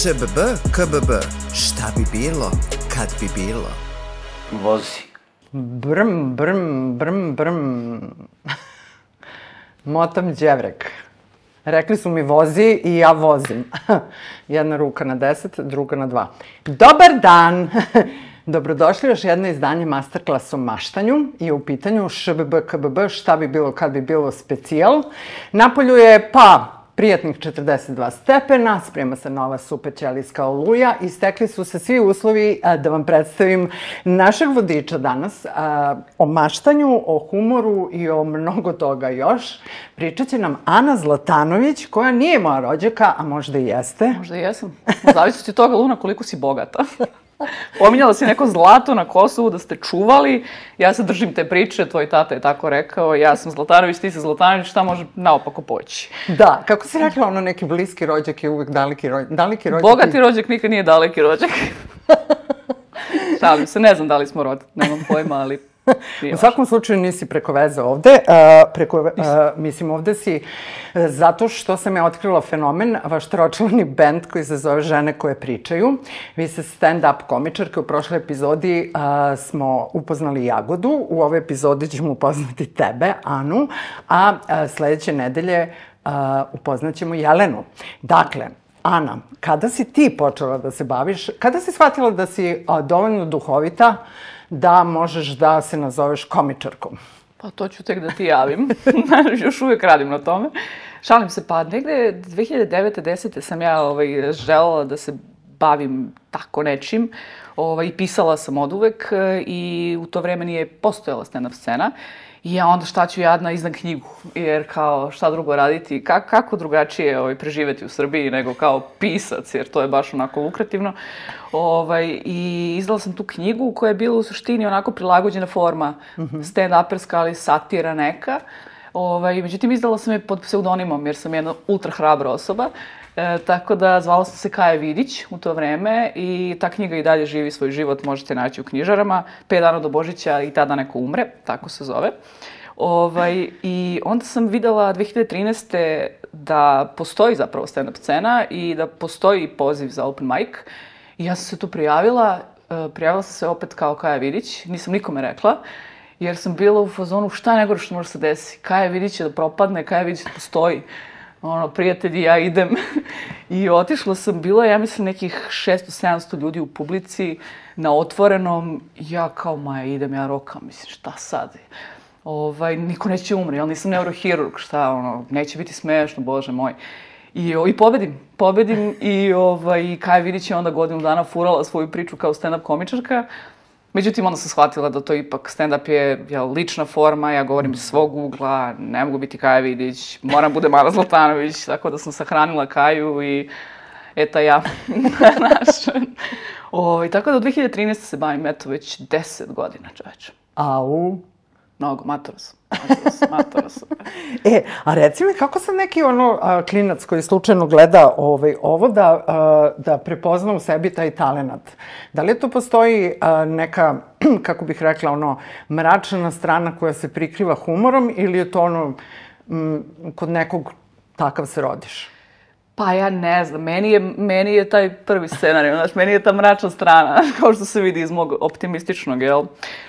ŠBB, KBB, šta bi bilo, kad bi bilo? Vozi. Brm, brm, brm, brm. Motam đevrek. Rekli su mi vozi i ja vozim. Jedna ruka na deset, druga na dva. Dobar dan! Dobrodošli još jedno izdanje Masterclass o maštanju i u pitanju ŠBB, KBB, šta bi bilo kad bi bilo specijal. Napolju je, pa, prijatnih 42 stepena, sprema se nova super ćelijska oluja i stekli su se svi uslovi a, da vam predstavim našeg vodiča danas a, o maštanju, o humoru i o mnogo toga još. Pričat će nam Ana Zlatanović, koja nije moja rođaka, a možda i jeste. Možda i jesam. Zavisi od toga, Luna, koliko si bogata. Pominjala si neko zlato na Kosovu da ste čuvali. Ja se držim te priče, tvoj tata je tako rekao. Ja sam Zlatanović, ti si Zlatanović, šta može naopako poći? Da, kako si rekla, ono neki bliski rođak je uvek daleki rođak. Daleki rođak Bogati rođak nikad nije daleki rođak. Šalim se, ne znam da li smo rod, nemam pojma, ali U svakom slučaju nisi preko veze ovde. Uh, preko, uh, mislim, ovde si uh, zato što sam ja otkrila fenomen, vaš tročlani band koji se zove Žene koje pričaju. Vi ste stand-up komičarke. U prošloj epizodi uh, smo upoznali Jagodu. U ovoj epizodi ćemo upoznati tebe, Anu. A uh, sledeće nedelje uh, upoznaćemo Jelenu. Dakle, Ana, kada si ti počela da se baviš, kada si shvatila da si a, dovoljno duhovita da možeš da se nazoveš komičarkom? Pa to ću tek da ti javim. Još uvijek radim na tome. Šalim se, pa negde 2009. 10. sam ja ovaj, želela da se bavim tako nečim. Ovaj, pisala sam od uvek i u to vreme nije postojala stand-up scena. I ja onda šta ću jadna izdam knjigu, jer kao šta drugo raditi, Ka kako drugačije ovaj, preživeti u Srbiji nego kao pisac, jer to je baš onako lukrativno. Ovaj, I izdala sam tu knjigu koja je bila u suštini onako prilagođena forma mm -hmm. stand-uperska, ali satira neka. Ovaj, međutim, izdala sam je pod pseudonimom, jer sam jedna ultra hrabra osoba. E, tako da zvala sam se Kaja Vidić u to vreme i ta knjiga i dalje živi svoj život, možete naći u knjižarama. 5 dana do Božića i tada neko umre, tako se zove. Ovaj, I onda sam videla 2013. da postoji zapravo stand-up scena i da postoji poziv za open mic. I ja sam se tu prijavila, e, prijavila sam se opet kao Kaja Vidić, nisam nikome rekla, jer sam bila u fazonu šta je nego što može se desi. Kaja Vidić će da propadne, Kaja Vidić da postoji ono, prijatelji, ja idem. I otišla sam, bilo ja mislim, nekih 600-700 ljudi u publici na otvorenom. Ja kao, Maja, idem, ja rokam, mislim, šta sad? Ovaj, niko neće umri, ali nisam neurohirurg, šta, ono, neće biti smešno, bože moj. I, i pobedim, pobedim i ovaj, Kaja Vidić je onda godinu dana furala svoju priču kao stand-up komičarka. Međutim, onda sam shvatila da to ipak stand-up je jel, lična forma, ja govorim iz svog ugla, ne mogu biti Kaja Vidić, moram bude Mara Zlatanović, tako da sam sahranila Kaju i eta ja, znaš. O, i tako da od 2013. se bavim, eto, već 10 godina, čoveče. Au, Mnogo, matora sam. Matora sam, matora sam. E, a reci mi, kako sam neki ono a, klinac koji slučajno gleda ovaj, ovo da, a, da prepozna u sebi taj talenat? Da li tu postoji a, neka, kako bih rekla, ono, mračna strana koja se prikriva humorom ili je to ono, m, kod nekog takav se rodiš? Pa ja ne znam, meni je, meni je taj prvi scenarij, znaš, meni je ta mračna strana, kao što se vidi iz mog optimističnog, jel,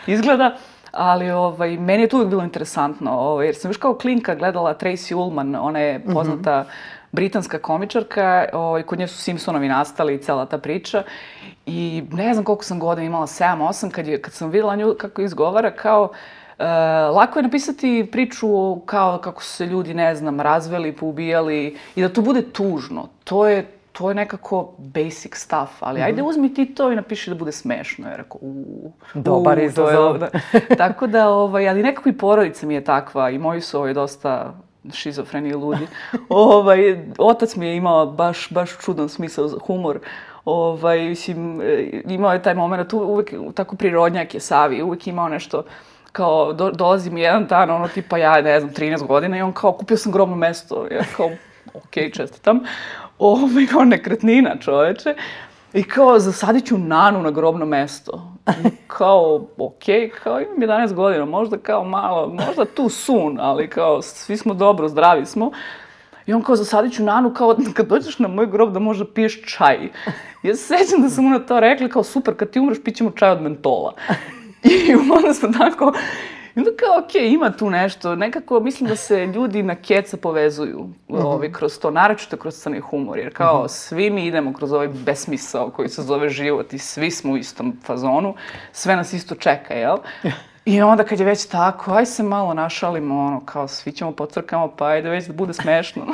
izgleda. Ali ovaj, meni je to uvijek bilo interesantno, ovaj, jer sam još kao klinka gledala Tracy Ullman, ona je mhm. poznata mm -hmm. britanska komičarka, ovaj, kod nje su Simpsonovi nastali i cela ta priča. I ne znam koliko sam godina imala, 7-8, kad, je, kad sam videla nju kako izgovara, kao Uh, lako je napisati priču kao kako su se ljudi, ne znam, razveli, poubijali i da to bude tužno. To je to je nekako basic stuff, ali mm -hmm. ajde uzmi ti to i napiši da bude smešno. Ja rekao, uuu, Dobar uu, izazov. Da. Tako da, ovaj, ali nekako i porodica mi je takva i moji su ovaj, dosta šizofreni i ludi. ovaj, otac mi je imao baš, baš čudan smisao za humor. Ovaj, mislim, e, imao je taj moment, uvek tako prirodnjak je Savi, uvek imao nešto kao, do, dolazi mi jedan dan, ono tipa ja, ne znam, 13 godina i on kao, kupio sam grobno mesto. Ja kao, ok, čestitam ovaj, kao nekretnina čoveče. I kao, zasadit ću nanu na grobno mesto. Kao, okej, okay, kao imam 11 godina, možda kao malo, možda tu sun, ali kao, svi smo dobro, zdravi smo. I on kao, zasadit ću Nanu, kao, kad dođeš na moj grob da možda piješ čaj. Ja se sećam da sam mu na to rekla, kao, super, kad ti umreš, pićemo čaj od mentola. I onda smo tako, i onda kao, okej, okay, ima tu nešto. Nekako mislim da se ljudi na keca povezuju mm -hmm. ovaj, kroz to, naročito kroz crni humor. Jer kao, mm -hmm. svi mi idemo kroz ovaj besmisao koji se zove život i svi smo u istom fazonu. Sve nas isto čeka, jel? I onda kad je već tako, aj se malo našalimo, ono, kao svi ćemo pocrkamo, pa ajde već da bude smešno.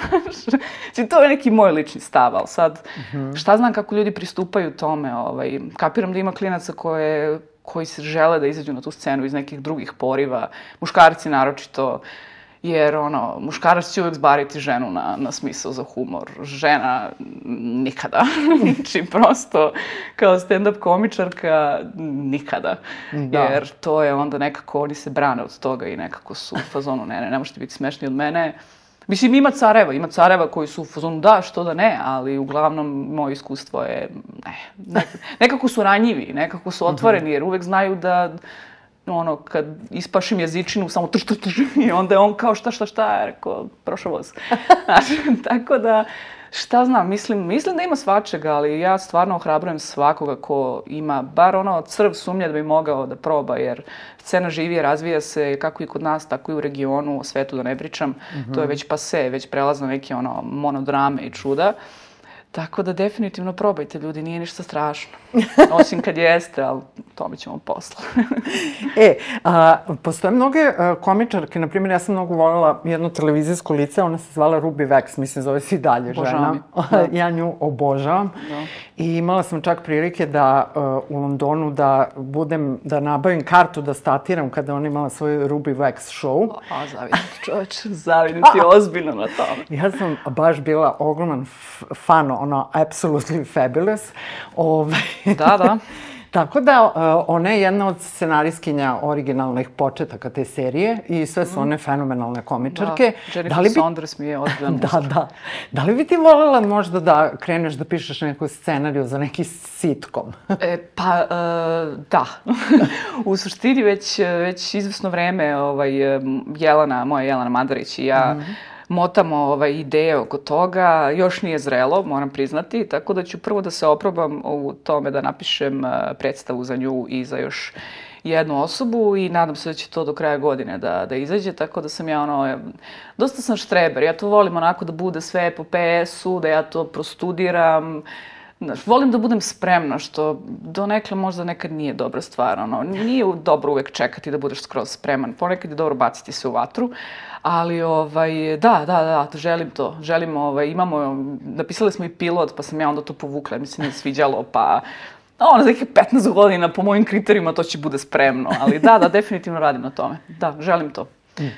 znači, to je neki moj lični stav, ali sad, mm -hmm. šta znam kako ljudi pristupaju tome, ovaj, kapiram da ima klinaca koje koji se žele da izađu na tu scenu iz nekih drugih poriva, muškarci naročito, jer ono, muškarac će uvek zbariti ženu na, na smisao za humor. Žena nikada. znači, prosto, kao stand-up komičarka, nikada. Da. Jer to je onda nekako, oni se brane od toga i nekako su u fazonu, ne, ne, ne možete biti smešni od mene. Mislim, ima careva, ima careva koji su u fazonu da, što da ne, ali uglavnom moje iskustvo je, ne, nekako su ranjivi, nekako su otvoreni, jer uvek znaju da, ono, kad ispašim jezičinu, samo trš, trš, trš, i onda je on kao šta, šta, šta, rekao, prošao voz. Znači, tako da, Šta znam, mislim, mislim da ima svačega, ali ja stvarno ohrabrujem svakoga ko ima bar ono crv sumnje da bi mogao da proba, jer scena živi, razvija se kako i kod nas, tako i u regionu, o svetu da ne pričam. Mm -hmm. To je već pase, već prelazno neke ono monodrame i čuda. Uh, Tako da definitivno probajte ljudi, nije ništa strašno. Osim kad jeste, ali to mi ćemo posla. e, a, postoje mnoge a, komičarke, na primjer, ja sam mnogo voljela jedno televizijsko lice, ona se zvala Ruby Vex, mislim, zove se i dalje žena. Da. ja nju obožavam. Da. I imala sam čak prilike da uh, u Londonu da budem, da nabavim kartu da statiram kada ona imala svoj Ruby Wax show. A, zavidim ti čoveč, zavidim ti ozbiljno na tome. Ja sam baš bila ogroman fan, ono, absolutely fabulous. Ove, ovaj, da, da. Tako da, uh, ona je jedna od scenarijskinja originalnih početaka te serije i sve su mm. one fenomenalne komičarke. Da, Jennifer da li bi... Saunders mi je odgledan Da, da. Da li bi ti voljela možda da kreneš da pišeš neku scenariju za neki sitkom? e, pa, uh, da. U suštini već, već izvesno vreme ovaj, Jelana, moja Jelana Madarić i ja mm motamo ovaj, ideje oko toga. Još nije zrelo, moram priznati, tako da ću prvo da se oprobam u tome da napišem uh, predstavu za nju i za još jednu osobu i nadam se da će to do kraja godine da, da izađe, tako da sam ja ono, dosta sam štreber, ja to volim onako da bude sve po PS-u, da ja to prostudiram, Znaš, volim da budem spremna, što donekle možda nekad nije dobra stvar. Ono, nije dobro uvek čekati da budeš skroz spreman. Ponekad je dobro baciti se u vatru. Ali, ovaj, da, da, da, želim to. Želim, ovaj, imamo, napisali smo i pilot, pa sam ja onda to povukla, mi se nije sviđalo, pa ono, za nekih 15 godina, po mojim kriterijima, to će bude spremno. Ali da, da, definitivno radim na tome. Da, želim to.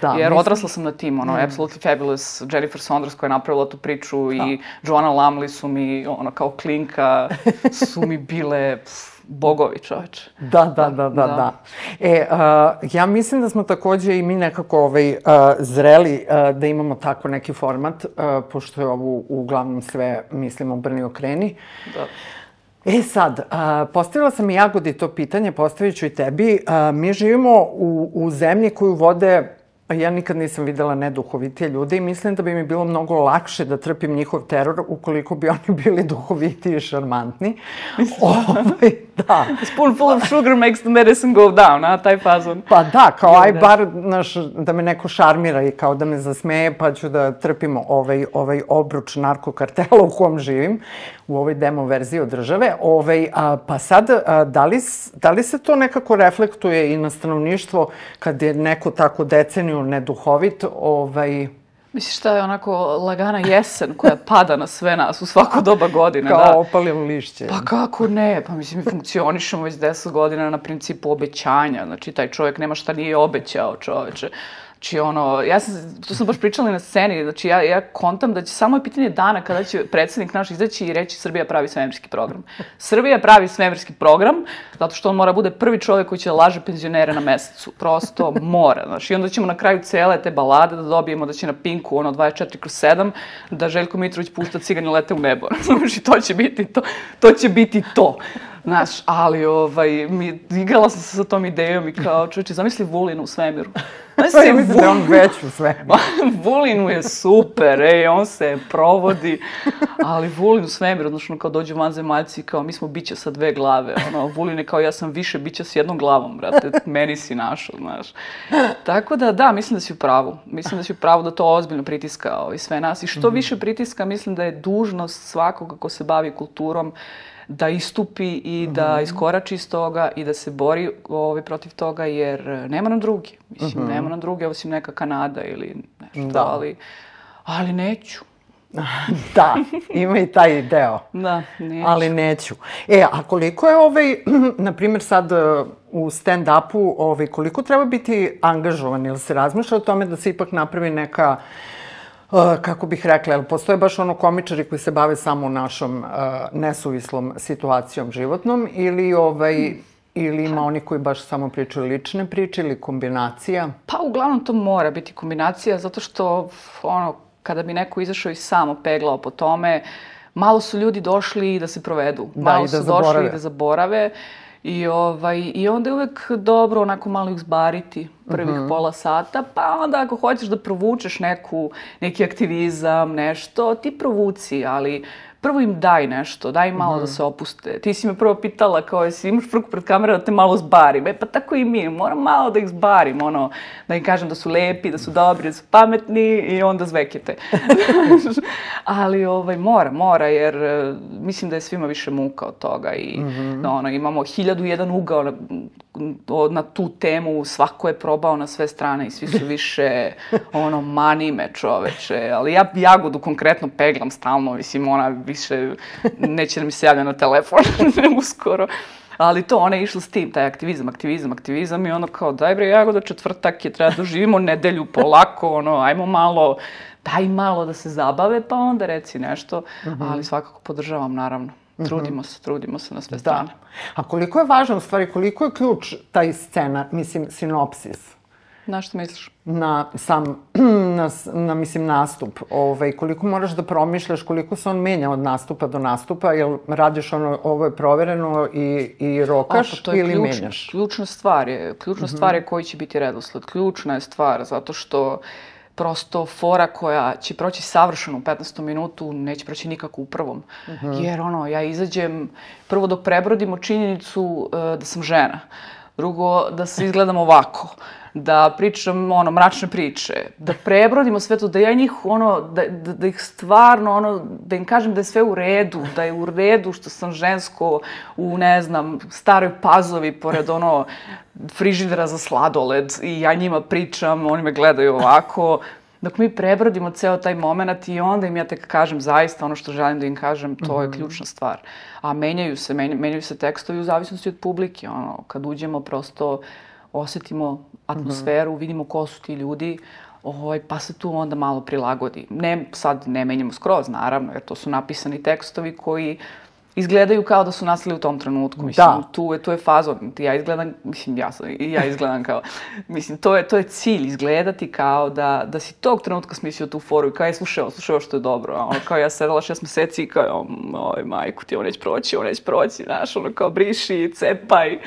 Da, Jer mislim... odrasla sam na tim, ono, mm. Absolutely Fabulous, Jennifer Saunders koja je napravila tu priču da. i Joanna Lumley su mi, ono, kao klinka, su mi bile... Pff, bogovi čoveče. Da, da, da, da, da. da. E, uh, ja mislim da smo takođe i mi nekako ovaj, uh, zreli uh, da imamo tako neki format, uh, pošto je ovo uglavnom sve, mislimo, brni okreni. Da. E sad, uh, postavila sam i Jagodi to pitanje, postavit ću i tebi. Uh, mi živimo u, u zemlji koju vode ja nikad nisam videla neduhovitije ljude i mislim da bi mi bilo mnogo lakše da trpim njihov teror ukoliko bi oni bili duhoviti i šarmantni. ovaj, da. Spoonful of sugar makes the medicine go down, a taj fazon. Pa da, kao aj bar, naš, da me neko šarmira i kao da me zasmeje, pa ću da trpim ovaj, ovaj obruč narkokartela u kom živim u ovoj demo verziji od države. Ovaj, a, pa sad, a, da, li, da li se to nekako reflektuje i na stanovništvo kad je neko tako deceniju neduhovit, ovaj, Misliš šta je onako lagana jesen koja pada na sve nas u svako doba godine, Kao da? Kao opalilo lišće. Pa kako ne? Pa mislim, mi funkcionišemo već 10 godina na principu obećanja. Znači, taj čovjek nema šta nije obećao, čoveče. Znači, ono, ja sam, to sam baš pričala na sceni, znači ja, ja kontam da će samo je pitanje dana kada će predsednik naš izaći i reći Srbija pravi svemirski program. Srbija pravi svemirski program, zato što on mora bude prvi čovjek koji će da laže penzionere na mesecu. Prosto mora, znači. I onda ćemo na kraju cele te balade da dobijemo da će na Pinku, ono, 24 kroz 7, da Željko Mitrović pušta cigani lete u nebo. Znači, to će biti to. To će biti to. Znaš, ali ovaj, mi, igrala sam se sa tom idejom i kao, čovječe, zamisli Vulina u svemiru. On Pa ja mislim da je on već u svemiru. Vulin mu je super, ej, on se provodi, ali Vulin u svemiru, odnosno kao dođu vanzemaljci i kao mi smo bića sa dve glave, ono, Vulin je kao ja sam više bića s jednom glavom, brate, meni si našao, znaš. Tako da, da, mislim da si u pravu. Mislim da si u pravu da to ozbiljno pritiska ovaj, sve nas i što više pritiska, mislim da je dužnost svakog ko se bavi kulturom da istupi i da iskorači iz toga i da se bori ovaj, protiv toga, jer nema nam drugi. Mislim, nema nam drugi, osim neka Kanada ili nešto, Da. ali, ali neću. Da, ima i taj deo. Da, neću. Ali neću. E, a koliko je ovaj, na primjer sad u stand-upu, ovaj, koliko treba biti angažovan ili se razmišlja o tome da se ipak napravi neka Uh, kako bih rekla, jel postoje baš ono komičari koji se bave samo našom uh, nesuvislom situacijom životnom ili ovaj, ili ima oni koji baš samo pričaju lične priče ili kombinacija? Pa uglavnom to mora biti kombinacija, zato što ono, kada bi neko izašao i samo peglao po tome, malo su ljudi došli da se provedu. Da, malo i da su došli zaborave. i da zaborave. I, ovaj, I onda je uvek dobro onako malo ih zbariti prvih Mhm. pola sata, pa onda ako hoćeš da provučeš neku, neki aktivizam, nešto, ti provuci, ali prvo im daj nešto, daj malo Mhm. da se opuste. Ti si me prvo pitala kao jesi imaš frku pred kamera da te malo zbarim. E pa tako i mi, moram malo da ih zbarim, ono, da im kažem da su lepi, da su dobri, da su pametni i onda zvekete. Ali ovaj, mora, mora, jer e, mislim da je svima više muka od toga i da, ono, imamo hiljadu jedan ugao na, na tu temu, svako je probao na sve strane i svi su više, ono, mani me čoveče, ali ja jagodu konkretno peglam stalno, mislim, ona više neće da mi se javlja na telefon uskoro. Ali to, ona je išla s tim, taj aktivizam, aktivizam, aktivizam i ono kao, daj bre, jagoda, četvrtak je, treba da živimo nedelju polako, ono, ajmo malo, daj malo da se zabave, pa onda reci nešto, ali svakako podržavam, naravno. Trudimo se, trudimo se na sve Da. strane. A koliko je važno, u stvari, koliko je ključ taj scena, mislim, sinopsis? Na što misliš? na sam, na, na mislim, nastup. Ovaj, koliko moraš da promišljaš, koliko se on menja od nastupa do nastupa, jel radiš ono, ovo je provereno i, i rokaš A, pa ili ključ- menjaš? Ključna stvar je, ključna stvar je koji će biti redosled. Ključna je stvar zato što prosto fora koja će proći savršeno u 15. minutu neće proći nikako u prvom. Jer ono, ja izađem prvo dok prebrodimo činjenicu e, da sam žena. Drugo, da se izgledam ovako. Da pričam, ono, mračne priče. Da prebrodimo sve to, da ja njih, ono, da, da, da ih stvarno, ono, da im kažem da je sve u redu, da je u redu što sam žensko u, ne znam, staroj pazovi, pored, ono, frižidera za sladoled i ja njima pričam, oni me gledaju ovako. Dok mi prebrodimo ceo taj moment i onda im ja tek kažem zaista ono što želim da im kažem, to je ključna stvar. A menjaju se, menja- menjaju se tekstovi u zavisnosti od publike. Ono, kad uđemo prosto osetimo atmosferu, vidimo ko su ti ljudi, ovaj, pa se tu onda malo prilagodi. Ne, sad ne menjamo skroz, naravno, jer to su napisani tekstovi koji izgledaju kao da su nastali u tom trenutku. Mislim, Da. tu je, tu je fazon. Ja izgledam, mislim, ja, sam, ja izgledam kao, mislim, to je, to je cilj, izgledati kao da, da si tog trenutka smislio tu foru i kao je slušao, slušao što je dobro. A ono, kao ja sedala šest meseci i kao, oj, majku ti, ovo neće proći, ovo neće proći, znaš, ono, kao briši, cepaj.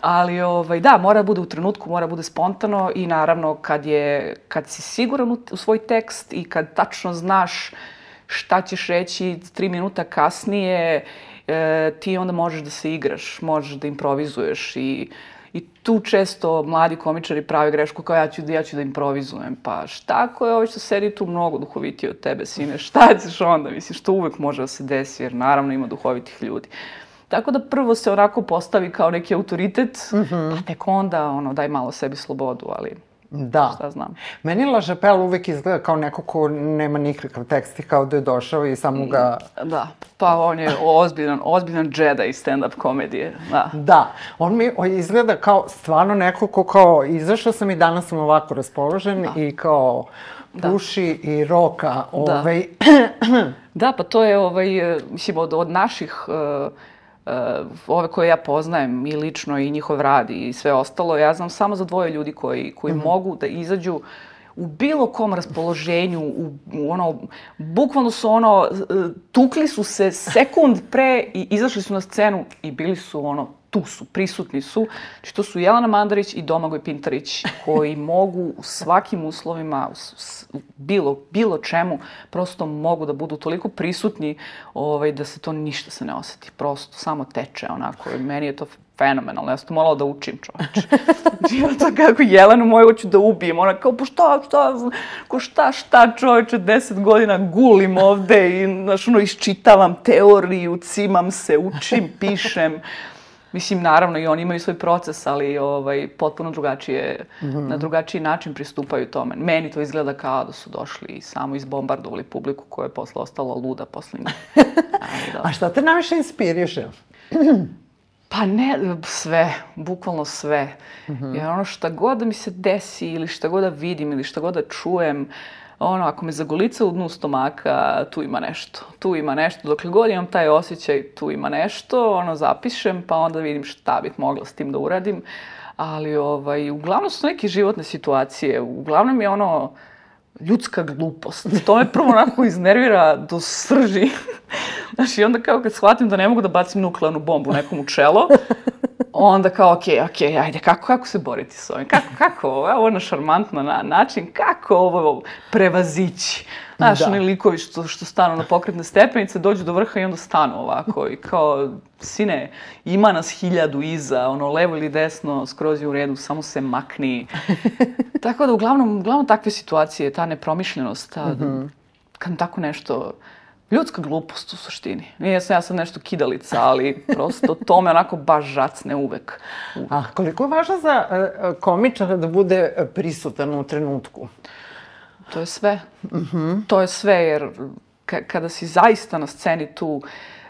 Ali, ovaj, da, mora da bude u trenutku, mora da bude spontano i naravno kad je, kad si siguran u, u svoj tekst i kad tačno znaš šta ćeš reći tri minuta kasnije, e, ti onda možeš da se igraš, možeš da improvizuješ i, i tu često mladi komičari prave grešku kao ja ću, ja ću da improvizujem. Pa šta ako je ovaj što sedi tu mnogo duhovitiji od tebe, sine, šta ćeš onda? Mislim, što uvek može da se desi, jer naravno ima duhovitih ljudi. Tako da prvo se onako postavi kao neki autoritet, pa tek onda ono, daj malo sebi slobodu, ali Da. šta znam. Meni La Chapelle uvek izgleda kao neko ko nema nikakav tekst i kao da je došao i samo ga... Da, pa on je ozbiljan, ozbiljan Jedi stand-up komedije, da. Da, on mi izgleda kao stvarno neko ko kao izašao sam i danas sam ovako raspoložen i kao puši i roka ovaj... Da, pa to je, ovaj, e, mislim, od, od naših, e, ove koje ja poznajem i lično i njihov rad i sve ostalo, ja znam samo za dvoje ljudi koji, koji mogu da izađu u bilo kom raspoloženju, u, u ono, bukvalno su ono, e, tukli su se sekund pre i izašli su na scenu i bili su ono, tu su, prisutni su. Znači, to su Jelena Mandarić i Domagoj Pintarić, koji mogu u svakim uslovima, u bilo, bilo čemu, prosto mogu da budu toliko prisutni ovaj, da se to ništa se ne oseti. Prosto samo teče onako. Meni je to fenomenalno. Ja sam to morala da učim, čoveče. Znači, ja to kako Jelenu moju hoću da ubijem. Ona kao, pa šta, šta, ko šta, šta čoveče, deset godina gulim ovde i, znaš, ono, iščitavam teoriju, cimam se, učim, pišem. Mislim, naravno, i oni imaju svoj proces, ali ovaj, potpuno drugačije, na drugačiji način pristupaju tome. Meni to izgleda kao da su došli i samo izbombardovali publiku koja je posle ostala luda posle njih. Da. A šta te najviše inspiriše? Pa ne, sve, bukvalno sve. Jer ono šta god da mi se desi ili šta god da vidim ili šta god da čujem, ono, ako me zagolica u dnu stomaka, tu ima nešto. Tu ima nešto. Dokle god imam taj osjećaj, tu ima nešto, ono, zapišem, pa onda vidim šta bih mogla s tim da uradim. Ali, ovaj, uglavnom su neke životne situacije. Uglavnom je ono, ljudska glupost. To me prvo onako iznervira do srži. Znaš, i onda kao kad shvatim da ne mogu da bacim nuklearnu bombu nekom u čelo, onda kao, okej, okej, ajde, kako, kako se boriti s ovim? Kako, kako, ovo, ovo na šarmantan na, način, kako ovo prevazići? Znaš, Da. oni likovi što, što stanu na pokretne stepenice, dođu do vrha i onda stanu ovako i kao, sine, ima nas hiljadu iza, ono, levo ili desno, skroz je u redu, samo se makni. Tako da, uglavnom, uglavnom takve situacije, ta nepromišljenost, ta, kad tako nešto, ljudska glupost u suštini. Nije sam ja sad nešto kidalica, ali prosto to me onako baš žacne uvek. A koliko je važno za e, komičara da bude prisutan u trenutku? To je sve. To je sve, jer ka- kada si zaista na sceni tu,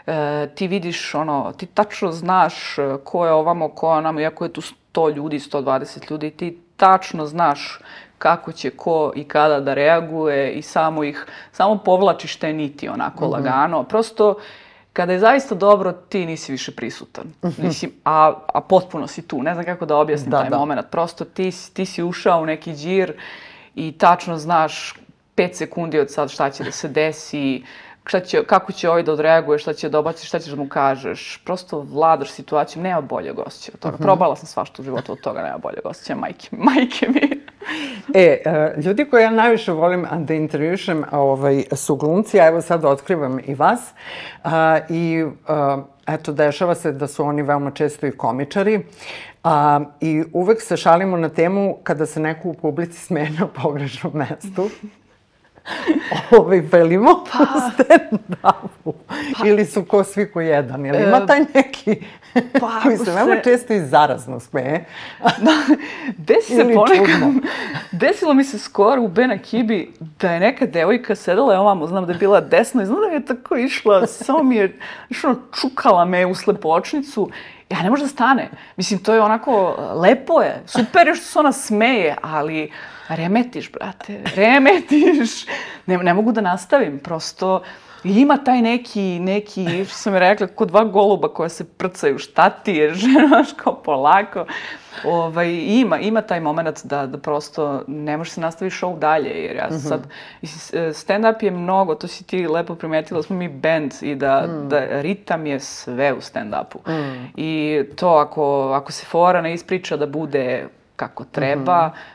e, ti vidiš ono, ti tačno znaš e, ko je ovamo, ko je onamo, iako je tu 100 ljudi, 120 ljudi, ti tačno znaš kako će ko i kada da reaguje i samo ih, samo povlačiš te niti onako lagano. Prosto, kada je zaista dobro, ti nisi više prisutan. Mislim, a, a potpuno si tu. Ne znam kako da objasnim Da, taj da. moment. Prosto ti, ti si ušao u neki džir i tačno znaš 5 sekundi od sad šta će da se desi, šta će, kako će ovaj da odreaguje, šta će da obaci, šta ćeš da mu kažeš. Prosto vladaš situacijom, nema boljeg osjećaja od toga. Probala sam svašta u životu od toga, nema boljeg osjećaja, majke, majke mi. E, e, ljudi koje ja najviše volim da intervjušem ovaj, su glumci, a evo sad otkrivam i vas. A, I a, eto, dešava se da su oni veoma često i komičari. A, I uvek se šalimo na temu kada se neko u publici smeje na pogrešnom mestu. ovaj, velimo pa. stand-upu. Ili su ko svi ko jedan. Ili ima taj neki pa koji se veoma često i zarazno smeje. Desi se ponekad, čudno. desilo mi se skoro u Bena Kibi da je neka devojka sedela je ovamo, znam da je bila desno i znam da je tako išla, samo mi je, ono, čukala me u slepočnicu. Ja ne može da stane. Mislim, to je onako, lepo je, super je što se ona smeje, ali remetiš, brate, remetiš. Ne, ne mogu da nastavim, prosto, I ima taj neki, neki, što sam rekla, kod dva goluba koja se prcaju, šta ti je, žena, znaš, kao polako. Ovaj, ima, ima taj moment da, da prosto ne možeš se nastaviti show dalje, jer ja sad, mislim, stand-up je mnogo, to si ti lepo primetila, smo mi band i da, da ritam je sve u stand-upu. I to ako, ako se fora ne ispriča da bude kako treba, omašit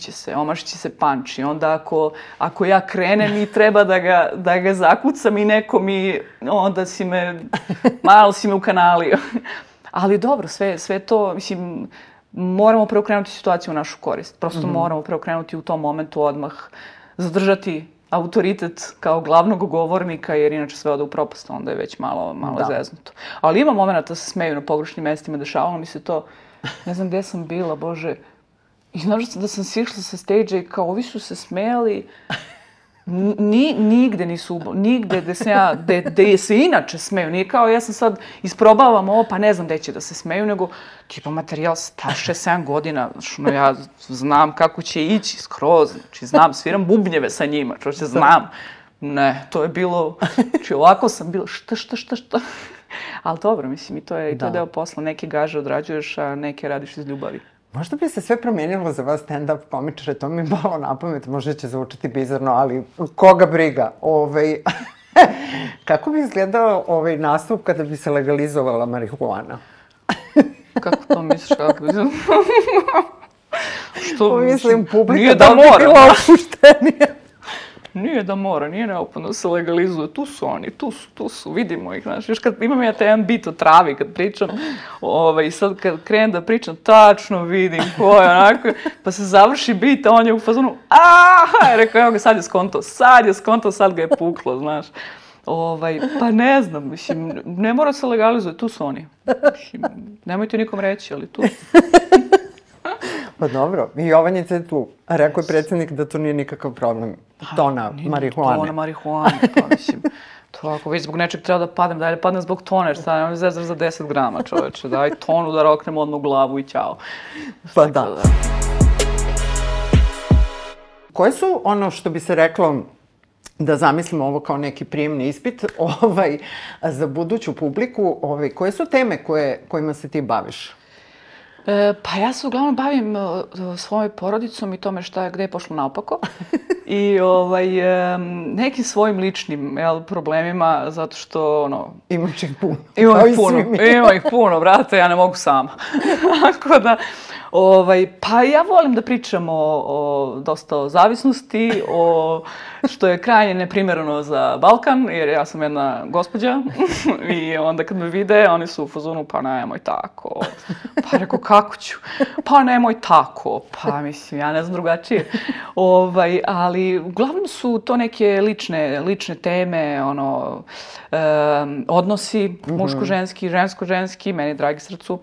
će se, omašit će se panč i onda ako, ako ja krenem i treba da ga, da ga zakucam i neko mi, onda si me, malo si me ukanalio. Ali dobro, sve, sve to, mislim, moramo preokrenuti situaciju u našu korist. Prosto moramo preokrenuti u tom momentu odmah, zadržati autoritet kao glavnog govornika, jer inače sve ode u propast, onda je već malo, malo Da. zeznuto. Ali ima momenta da se smeju na pogrešnim mestima, dešavalo mi se to, ne znam gde sam bila, bože, i znaš da sam sišla sa stage i kao ovi su se smejali, Ni, nigde nisu, nigde gde se ja, gde, gde se inače smeju, nije kao ja sam sad isprobavam ovo, pa ne znam gde će da se smeju, nego tipa materijal star 6-7 godina, znači ono, ja znam kako će ići skroz, znači znam, sviram bubnjeve sa njima, čoče, znam. Ne, to je bilo, znači ovako sam bila, šta, šta, šta, šta. Ali dobro, mislim, i to je, i to Da. deo posla, neke gaže odrađuješ, a neke radiš iz ljubavi. Možda bi se sve promijenilo za vas stand-up komičare, to mi je malo na pamet, možda će zvučati bizarno, ali koga briga? Ovaj, kako bi izgledao ovaj nastup kada bi se legalizovala marihuana? Kako to misliš? Kako? Što, Mislim, publika nije da da bi mora. bila opuštenija. Nije da mora, nije neophodno da se legalizuje. Tu su oni, tu su, tu su, vidimo ih, znaš. Još kad imam ja taj jedan bit o travi kad pričam, ovaj, sad kad krenem da pričam, tačno vidim ko je onako, pa se završi bit, a on je u fazonu, aaa, rekao, evo ga, sad je skonto, sad je skonto, sad ga je puklo, znaš. Ovaj, pa ne znam, mislim, ne mora se legalizuje, tu su oni. Mislim, nemojte nikom reći, ali tu. Pa dobro, i Jovanjica je tu. A rekao je predsjednik da to nije nikakav problem. Tona marihuane. Tona marihuane, pa mislim. To ako već zbog nečeg treba da padnem, daj da padnem zbog tone, jer sad nemam zezar za 10 grama čoveče, daj tonu da roknem odmah u glavu i ćao. Pa da. Koje su ono što bi se reklo da zamislimo ovo kao neki prijemni ispit ovaj, za buduću publiku, ovaj, koje su teme koje, kojima se ti baviš? E, pa ja se uglavnom bavim e, svojoj porodicom i tome šta je, gde je pošlo naopako. I ovaj, e, nekim svojim ličnim jel, problemima, zato što, ono, Imaš ih puno. Ima kao i ih puno, svi mi. ima ih puno, brate, ja ne mogu sama. Tako da, ovaj, pa ja volim da pričam o, o dosta o zavisnosti, o što je krajnje neprimjereno za Balkan, jer ja sam jedna gospođa i onda kad me vide, oni su u fazonu, pa nemoj tako. Pa rekao, kako ću? Pa nemoj tako. Pa mislim, ja ne znam drugačije. Ovaj, ali uglavnom su to neke lične, lične teme, ono, em, odnosi, muško-ženski, žensko-ženski, meni dragi srcu,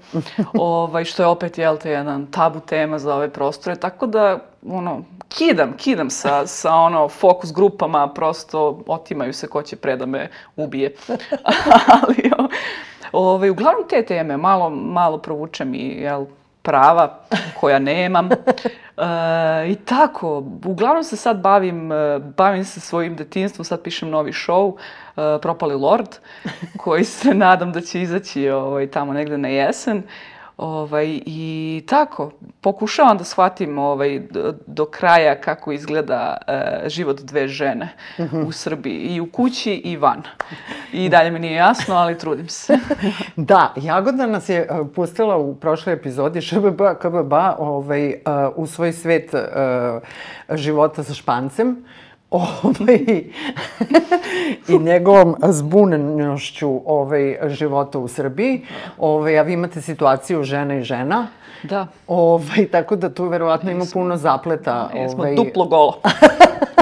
ovaj, što je opet, jel te, jedan tabu tema za ove prostore, tako da, ono, kidam, kidam sa, sa ono, fokus grupama, prosto otimaju se ko će pre da me ubije. Ali, o, ovaj, uglavnom te teme, malo, malo provučem i, jel, prava koja nemam. E, I tako, uglavnom se sad bavim, e, bavim se svojim detinstvom, sad pišem novi show, e, Propali Lord, koji se nadam da će izaći ovaj, tamo negde na jesen. Ovaj, I tako, pokušavam da shvatim ovaj, do, do kraja kako izgleda e, život dve žene u Srbiji, i u kući i van. I dalje mi nije jasno, ali trudim se. Da, Jagoda nas je uh, pustila u prošloj epizodi ŠBB, KBB, ovaj, uh, u svoj svet uh, života sa špancem. Ovaj, i njegovom zbunenošću ovaj, života u Srbiji. Ovaj, a vi imate situaciju žena i žena. Da, Ovaj, tako da tu verovatno ima puno zapleta. mi smo ovaj, duplo golo.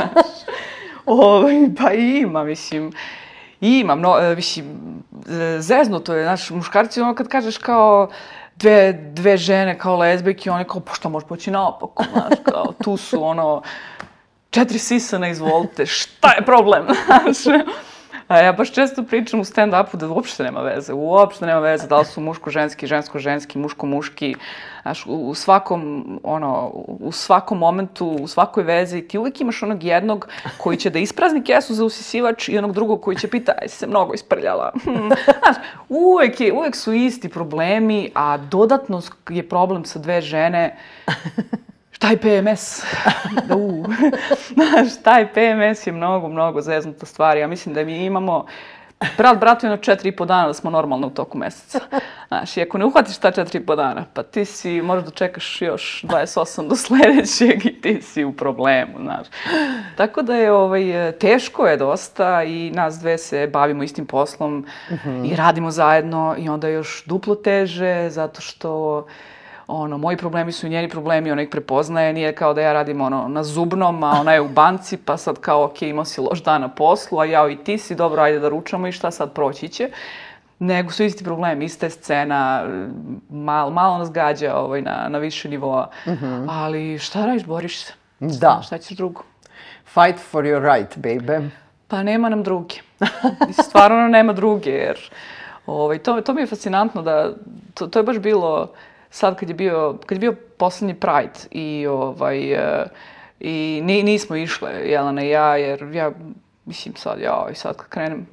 ovaj, pa ima, mislim, ima, no, e, mislim, e, zeznuto je, znaš, muškarci, ono kad kažeš kao, dve, dve žene kao lezbijke, oni kao, pa što može poći naopako, znaš, kao, tu su, ono, četiri sisana, izvolite, šta je problem, znaš? A ja baš često pričam u stand-upu da uopšte nema veze, uopšte nema veze da li su muško-ženski, žensko-ženski, muško-muški, znaš, u, svakom, ono, u svakom momentu, u svakoj vezi, ti uvijek imaš onog jednog koji će da isprazni kesu za usisivač i onog drugog koji će pita, aj se mnogo isprljala. Hmm. Znaš, uvijek, je, uvijek su isti problemi, a dodatno je problem sa dve žene Taj PMS, da u, znaš, taj PMS je mnogo, mnogo zeznuta stvar. Ja mislim da mi imamo, brat bratu jedno četiri i po dana da smo normalno u toku meseca. Znaš, i ako ne uhvatiš ta četiri i po dana, pa ti si, možeš da čekaš još 28 do sledećeg i ti si u problemu, znaš. Tako da je, ovaj, teško je dosta i nas dve se bavimo istim poslom i radimo zajedno i onda još duplo teže zato što ono, moji problemi su i njeni problemi, ona ih prepoznaje, nije kao da ja radim ono, na zubnom, a ona je u banci, pa sad kao, ok, imao si loš dan na poslu, a ja i ti si, dobro, ajde da ručamo i šta sad proći će. Nego su isti problemi, ista je scena, malo, malo nas gađa ovaj, na, na više nivoa. Ali šta radiš, boriš se. Da. Šta ćeš drugo? Fight for your right, baby. Pa nema nam druge. Stvarno nema druge, jer ovaj, to, to mi je fascinantno da, to, to je baš bilo sad kad je bio, kad je bio poslednji Pride i ovaj, e, i ni, nismo išle, Jelena i ja, jer ja, mislim sad, ja, i sad kad krenem,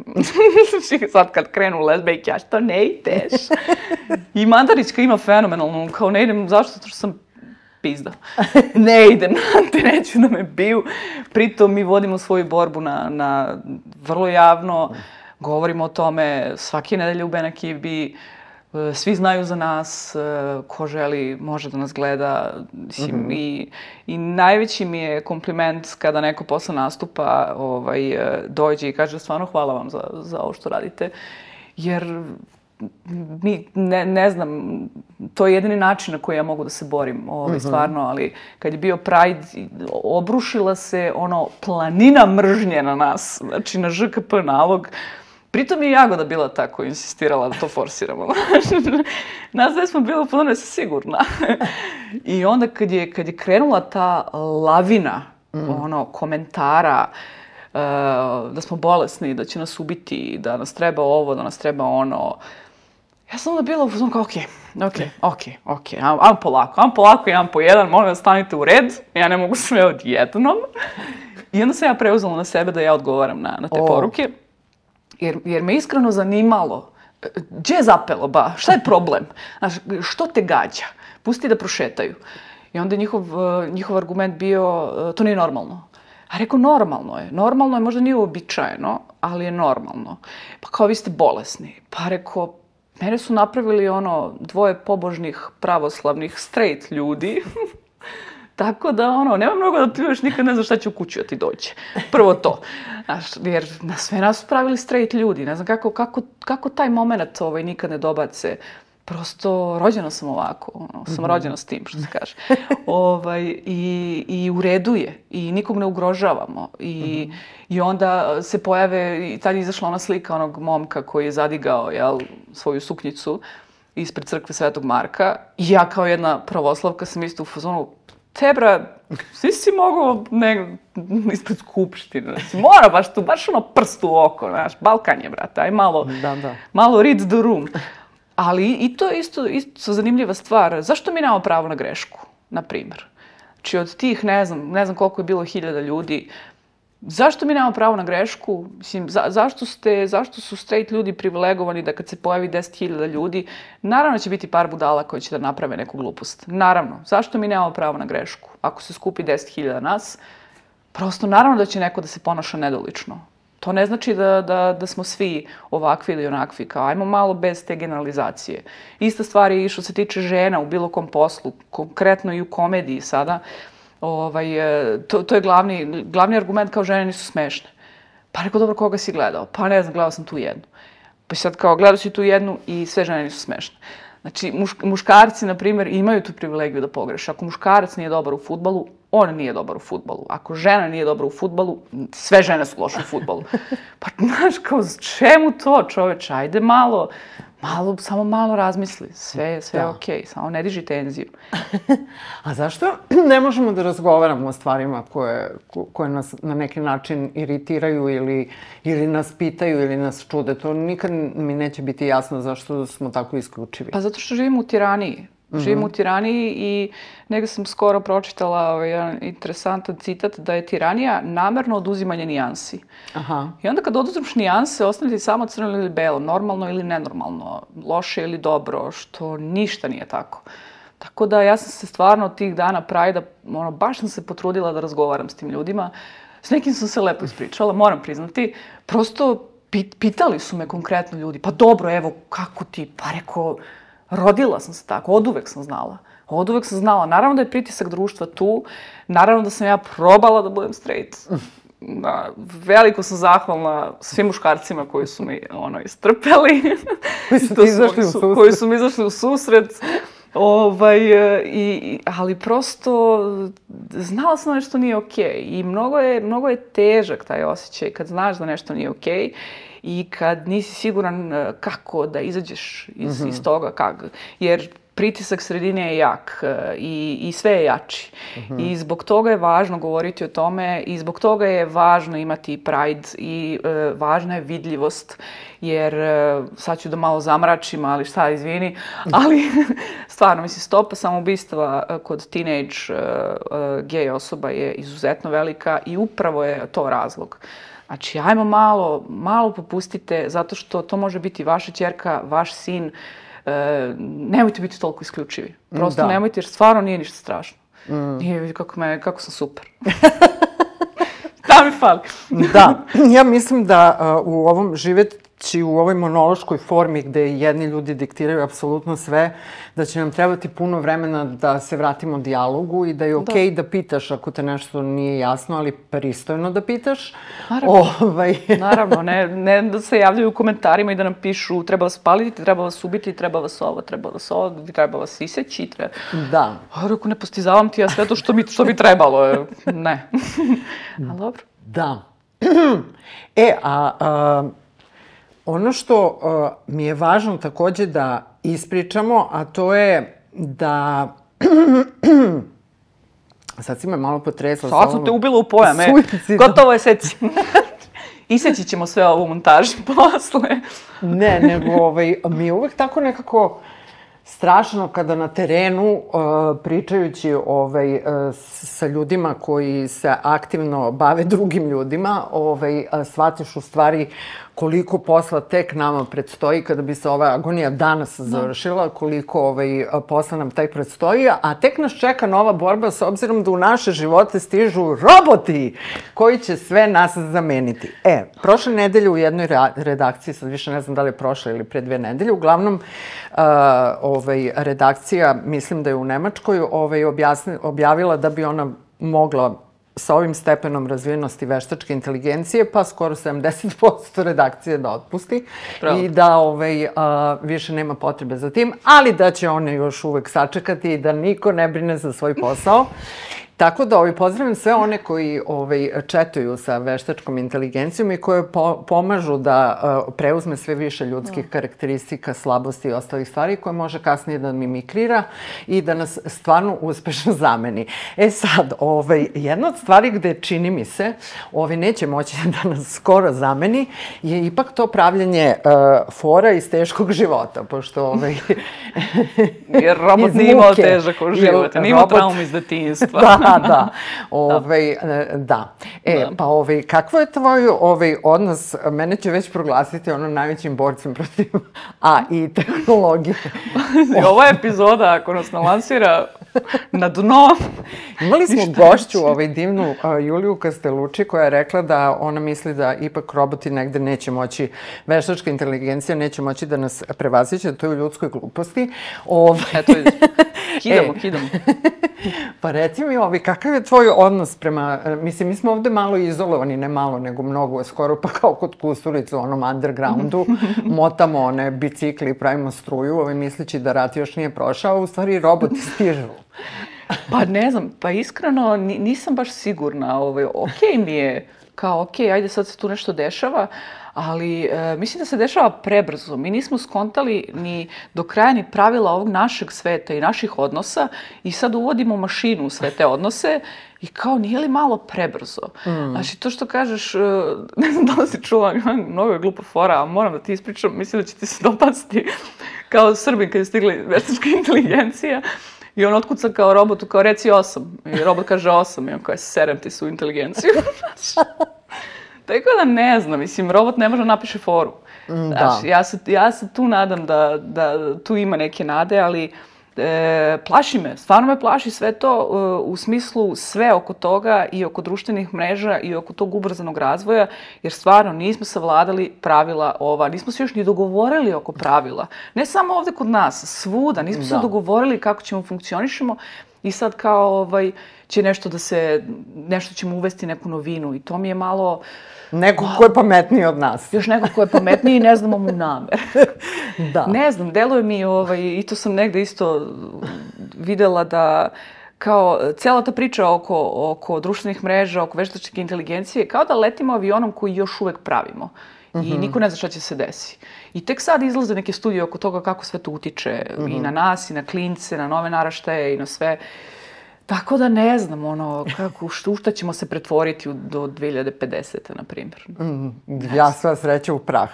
sad kad krenu lesbejke, ja što ne ideš? I Mandarićka ima fenomenalnu, kao ne idem, zašto? Zato što sam pizda. Ne idem, te neću da me biju. Pritom mi vodimo svoju borbu na, na vrlo javno, govorimo o tome svake nedelje u Benakibi, Svi znaju za nas, e, ko želi može da nas gleda. Mislim, i, I najveći mi je kompliment kada neko posle nastupa ovaj, e, dođe i kaže stvarno hvala vam za, za ovo što radite. Jer ni, ne, ne znam, to je jedini način na koji ja mogu da se borim, ovaj, stvarno, ali kad je bio Pride, obrušila se ono planina mržnje na nas, znači na ŽKP nalog, Pritom je Jagoda bila ta koja insistirala da to forsiramo. Nas dve smo planu, sam sigurna. I onda kad je, kad je krenula ta lavina ono, komentara, uh, da smo bolesni, da će nas ubiti, da nas treba ovo, da nas treba ono, ja sam onda bila u fazonu kao, okej, okej, okej, okej, ajmo polako, ajmo polako, jedan po jedan, molim vas stanite u red, ja ne mogu sve odjednom. I onda sam ja preuzela na sebe da ja odgovaram na, na te O. poruke, jer, jer me iskreno zanimalo, gdje je zapelo, ba, šta je problem? Znaš, što te gađa? Pusti da prošetaju. I onda je njihov, e, njihov argument bio, e, to nije normalno. A rekao, normalno je. Normalno je, možda nije uobičajeno, ali je normalno. Pa kao, vi ste bolesni. Pa rekao, mene su napravili ono dvoje pobožnih pravoslavnih straight ljudi. Tako da, ono, nema mnogo da pljuješ, nikad ne znaš šta će u kući da ti dođe. Prvo to. Znaš, jer na sve nas su pravili straight ljudi. Ne znam kako, kako, kako taj moment ovaj, nikad ne dobace. Prosto, rođena sam ovako, ono, sam rođena s tim, što se kaže. ovaj, i, I u redu je. I nikog ne ugrožavamo. I, I onda se pojave, i tad je izašla ona slika onog momka koji je zadigao, jel, svoju suknjicu ispred crkve Svetog Marka. I ja kao jedna pravoslavka sam isto u fazonu, Tebra, svi si mogao ne, ispred skupštine. Znači, mora baš tu, baš ono prst u oko, znaš, Balkan je, brate, aj malo, Da, da. malo read the room. Ali i to je isto, isto zanimljiva stvar. Zašto mi nemamo pravo na grešku, na primjer? Znači od tih, ne znam, ne znam koliko je bilo hiljada ljudi, zašto mi nemamo pravo na grešku? Mislim, za, zašto, ste, zašto su straight ljudi privilegovani da kad se pojavi 10.000 ljudi, naravno će biti par budala koji će da naprave neku glupost. Naravno. Zašto mi nemamo pravo na grešku? Ako se skupi 10.000 nas, prosto naravno da će neko da se ponaša nedolično. To ne znači da, da, da smo svi ovakvi ili onakvi, kao ajmo malo bez te generalizacije. Ista stvar je i što se tiče žena u bilo kom poslu, konkretno i u komediji sada. Ovaj, e, to, to je glavni, glavni argument kao žene nisu smešne. Pa rekao, dobro, koga si gledao? Pa ne znam, gledao sam tu jednu. Pa sad kao, gledao si tu jednu i sve žene nisu smešne. Znači, muš, muškarci, na primjer, imaju tu privilegiju da pogreše. Ako muškarac nije dobar u futbalu, on nije dobar u futbalu. Ako žena nije dobra u futbalu, sve žene su loše u futbalu. Pa, znaš, kao, čemu to, čoveče? Ajde malo, malo, samo malo razmisli. Sve, je- sve je Da. okej, samo ne diži tenziju. A zašto ne možemo da razgovaramo o stvarima koje, ko- koje nas na neki način iritiraju ili, ili nas pitaju ili nas čude? To nikad mi neće biti jasno zašto smo tako isključivi. Pa zato što živimo u tiraniji. Živimo u tiraniji i negdje sam skoro pročitala ovaj, jedan interesantan citat da je tiranija namerno oduzimanje nijansi. Aha. I onda kad oduzmeš nijanse, ostane samo crno ili belo, normalno ili nenormalno, loše ili dobro, što ništa nije tako. Tako da ja sam se stvarno tih dana Prajda, ono, baš sam se potrudila da razgovaram s tim ljudima. S nekim sam se lepo ispričala, moram priznati. Prosto pit- pitali su me konkretno ljudi, pa dobro, evo, kako ti? Pa rekao, rodila sam se tako, od uvek sam znala. Od uvek sam znala. Naravno da je pritisak društva tu, naravno da sam ja probala da budem straight. Da, veliko sam zahvalna svim muškarcima koji su mi ono istrpeli. Koji su ti izašli u su- susret. Koji su mi izašli u susret. Ovaj, i, ali prosto znala sam da nešto nije okej i mnogo je, mnogo je težak taj osjećaj kad znaš da nešto nije okej i kad nisi siguran e, kako da izađeš iz, iz toga, kak, jer pritisak sredine je jak e, i, i sve je jači. I zbog toga je važno govoriti o tome i zbog toga je važno imati pride i e, važna je vidljivost jer e, sad ću da malo zamračim, ali šta, izvini, ali stvarno, mislim, stopa samoubistva e, kod teenage e, e, gej osoba je izuzetno velika i upravo je to razlog. Znači, ajmo malo, malo popustite, zato što to može biti vaša ćerka, vaš sin, e, nemojte biti toliko isključivi. Prosto Da. nemojte, jer stvarno nije ništa strašno. Nije, vidi kako, me, kako sam super. Šta mi fali? Da, ja mislim da uh, u ovom živeti ići u ovoj monološkoj formi gde jedni ljudi diktiraju apsolutno sve, da će nam trebati puno vremena da se vratimo dijalogu i da je okej okay da. da pitaš ako te nešto nije jasno, ali pristojno da pitaš. Naravno, ovaj... Naravno ne, ne da se javljaju u komentarima i da nam pišu treba vas paliti, treba vas ubiti, treba vas ovo, treba vas ovo, treba vas iseći. Treba... Da. A rekao, ne postizavam ti ja sve to što, mi, što bi trebalo. Ne. Ali dobro. Da. e, a, a ono što a, mi je važno takođe da ispričamo, a to je da... Sad si me malo potresla. Sad sam te ubila u pojam, e. Gotovo je seci. Iseći ćemo sve ovo u montaži posle. ne, nego ovaj, mi je uvek tako nekako strašno kada na terenu, uh, pričajući ovaj, uh, sa ljudima koji se aktivno bave drugim ljudima, ovaj, uh, shvatiš u stvari koliko posla tek nama predstoji kada bi se ova agonija danas da. završila, koliko ovaj, posla nam tek predstoji, a tek nas čeka nova borba s obzirom da u naše živote stižu roboti koji će sve nas zameniti. E, prošle nedelje u jednoj redakciji, sad više ne znam da li je prošla ili pre dve nedelje, uglavnom uh, ovaj, redakcija, mislim da je u Nemačkoj, ovaj, objasni, objavila da bi ona mogla sa ovim stepenom razvijenosti veštačke inteligencije, pa skoro 70% redakcije da otpusti Pravo. i da ovaj, a, više nema potrebe za tim, ali da će one još uvek sačekati i da niko ne brine za svoj posao. Tako da ovaj, pozdravim sve one koji ovaj, četuju sa veštačkom inteligencijom i koje po, pomažu da uh, preuzme sve više ljudskih no. karakteristika, slabosti i ostalih stvari koje može kasnije da mimikrira i da nas stvarno uspešno zameni. E sad, ovaj, jedna od stvari gde čini mi se ovaj, neće moći da nas skoro zameni je ipak to pravljanje uh, fora iz teškog života, pošto ovaj, Jer robot nije imao težak život, nije imao traumu iz detinjstva. da, da, da. Ove, da. da. E, da. pa ove, kakvo je tvoj ovaj odnos, mene će već proglasiti ono najvećim borcem protiv A i tehnologije. Ova epizoda, ako nas nalansira na dno... Imali smo gošću, ovaj divnu uh, Juliju Kasteluči, koja je rekla da ona misli da ipak roboti negde neće moći, veštačka inteligencija neće moći da nas prevaziće, da to je u ljudskoj gluposti. Ove... Eto, kidamo, e, kidamo. pa reci mi, ovi, kakav je tvoj odnos prema, mislim, mi smo ovde malo izolovani, ne malo, nego mnogo, skoro pa kao kod Kusturica u onom undergroundu, motamo one bicikli i pravimo struju, ovi, misleći da rat još nije prošao, u stvari roboti stižu. pa ne znam, pa iskreno nisam baš sigurna, ovaj, okej okay mi je, kao okej, okay, ajde sad se tu nešto dešava, ali e, mislim da se dešava prebrzo. Mi nismo skontali ni do kraja ni pravila ovog našeg sveta i naših odnosa i sad uvodimo mašinu u sve te odnose i kao nije li malo prebrzo? Mm. Znači to što kažeš, e, ne znam da li si čula, mnogo je glupa fora, a moram da ti ispričam, mislim da će ti se dopasti kao Srbin kad je stigla veštačka inteligencija. I on otkuca kao robotu, kao reci osam. I robot kaže osam. I on kao, serem ti su inteligenciju. Tako da ne znam, mislim, robot ne može da napiše foru. Mm, da. Znaš, ja se, ja se tu nadam da, da tu ima neke nade, ali e, plaši me, stvarno me plaši sve to e, u smislu sve oko toga i oko društvenih mreža i oko tog ubrzanog razvoja, jer stvarno nismo savladali pravila ova, nismo se još ni dogovorili oko pravila. Ne samo ovde kod nas, svuda, nismo da. se dogovorili kako ćemo funkcionišemo i sad kao ovaj, će nešto da se, nešto ćemo uvesti neku novinu i to mi je malo... Neko ko je pametniji od nas. Još neko ko je pametniji i ne znamo mu namer. da. Ne znam, deluje mi, ovaj, i to sam negde isto videla da kao cela ta priča oko, oko društvenih mreža, oko veštačke inteligencije, kao da letimo avionom koji još uvek pravimo. I mm -hmm. niko ne zna šta će se desi. I tek sad izlaze neke studije oko toga kako sve to utiče mm -hmm. i na nas, i na klince, na nove naraštaje i na sve. Tako da ne znam, ono, kako, u šta ćemo se pretvoriti u, do 2050. na primjer. Mm, ja sva sreća u prah.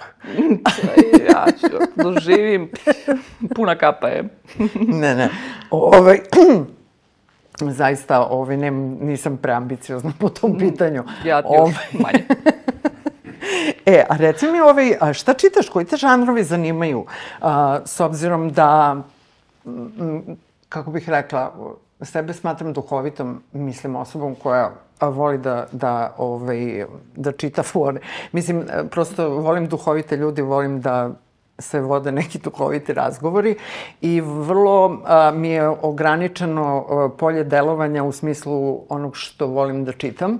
ja ću, doživim, puna kapa je. ne, ne. Ovaj, zaista, ovaj, ne, nisam preambiciozna po tom mm, pitanju. Ja ti ovaj, manje. e, a reci mi, ovaj, šta čitaš, koji te žanrovi zanimaju? A, s obzirom da, m, kako bih rekla, sebe smatram duhovitom, mislim, osobom koja voli da, da, ovaj, da čita fore. Mislim, prosto volim duhovite ljudi, volim da se vode neki duhoviti razgovori i vrlo a, mi je ograničeno a, polje delovanja u smislu onog što volim da čitam.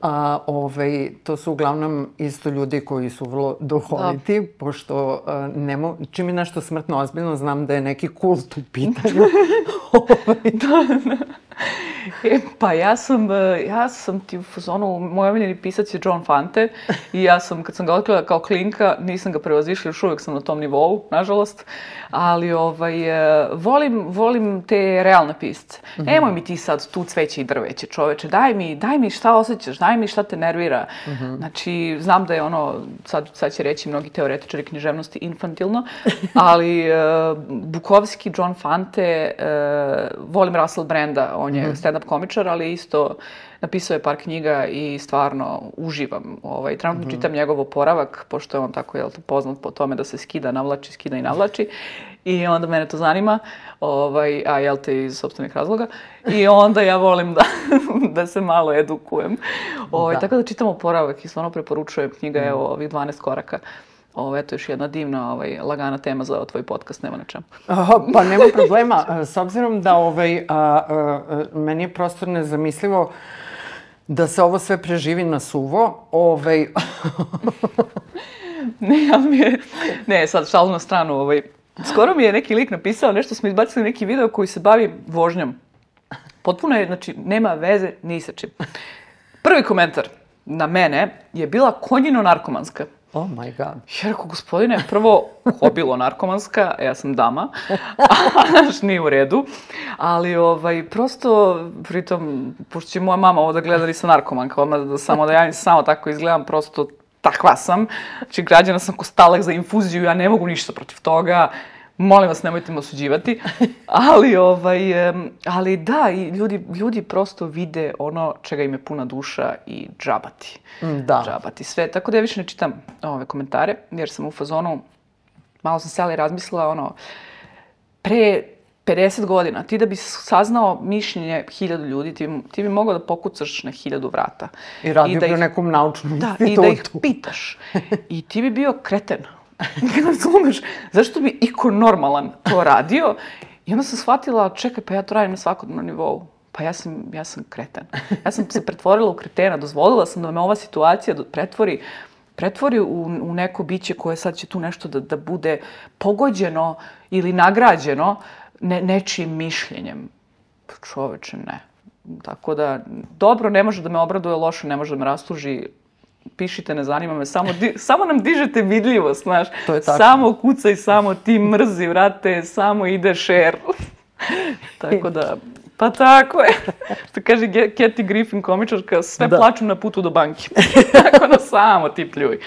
A, ovaj, to su uglavnom isto ljudi koji su vrlo duhoviti, da. pošto a, nemo, čim je nešto smrtno ozbiljno, znam da je neki kult u pitanju. ovaj. da, da. E, pa ja sam, e, ja sam ti u fazonu, moj omiljeni pisac je John Fante i ja sam, kad sam ga otkrila kao klinka, nisam ga prevazišla, još uvijek sam na tom nivou, nažalost, ali ovaj, e, volim, volim te realne pisce. Mm -hmm. Nemoj mi ti sad tu cveće i drveće, čoveče, daj mi, daj mi šta osjećaš, daj mi šta te nervira. Mm -hmm. Znači, znam da je ono, sad, sad će reći mnogi teoretičari književnosti infantilno, ali uh, Bukovski, John Fante, uh, volim Russell Branda, on je mm -hmm. stand-up komičar, ali isto napisao je par knjiga i stvarno uživam. Ovaj, trenutno mm -hmm. čitam njegov oporavak, pošto je on tako jel, poznat po tome da se skida, navlači, skida i navlači. I onda mene to zanima, ovaj, a jel te iz sobstvenih razloga. I onda ja volim da, da se malo edukujem. Ovaj, da. Tako da čitam oporavak i stvarno preporučujem knjiga, mm. evo, ovih 12 koraka. Ovo, eto, još jedna divna, ovaj, lagana tema za tvoj podcast, nema na čemu. Pa nema problema. S obzirom da ovaj, a, a, a, meni je prosto nezamislivo da se ovo sve preživi na suvo, ovaj... ne, ali mi je... Ne, sad šalu na stranu, ovaj... Skoro mi je neki lik napisao, nešto smo izbacili neki video koji se bavi vožnjom. Potpuno je, znači, nema veze ni sa čim. Prvi komentar na mene je bila konjino narkomanska. Oh my god. Ja rekao, gospodine, prvo, hobilo narkomanska, ja sam dama, a naš nije u redu, ali ovaj, prosto, pritom, pošto će moja mama ovo da gleda, nisam narkomanka, odmah da samo da ja samo tako izgledam, prosto takva sam. Znači, građana sam ko stalek za infuziju, ja ne mogu ništa protiv toga molim vas nemojte me osuđivati, ali, ovaj, ali da, i ljudi, ljudi prosto vide ono čega im je puna duša i džabati. Mm, da. Džabati sve. Tako da ja više ne čitam ove komentare, jer sam u fazonu, malo sam se ali razmislila, ono, pre 50 godina, ti da bi saznao mišljenje hiljadu ljudi, ti, ti bi mogao da pokucaš na hiljadu vrata. I radio bi u nekom naučnom da, institutu. Da, i da ih pitaš. I ti bi bio kreten. Razumeš? Zašto bi iko normalan to radio? I onda sam shvatila, čekaj, pa ja to radim na svakodnevnom nivou. Pa ja sam, ja sam kreten. Ja sam se pretvorila u kretena, dozvolila sam da me ova situacija pretvori pretvori u, u neko biće koje sad će tu nešto da, da bude pogođeno ili nagrađeno ne, nečijim mišljenjem. Čoveče, ne. Tako da, dobro ne može da me obraduje, loše ne može da me rastuži, pišite, ne zanima me, samo, di, samo nam dižete vidljivost, znaš. To je tako. Samo kucaj, samo ti mrzi, vrate, samo ide share. tako da, pa tako je. Što kaže Kathy Griffin, komičarka, sve da. plaču na putu do banke. tako da samo ti pljuj.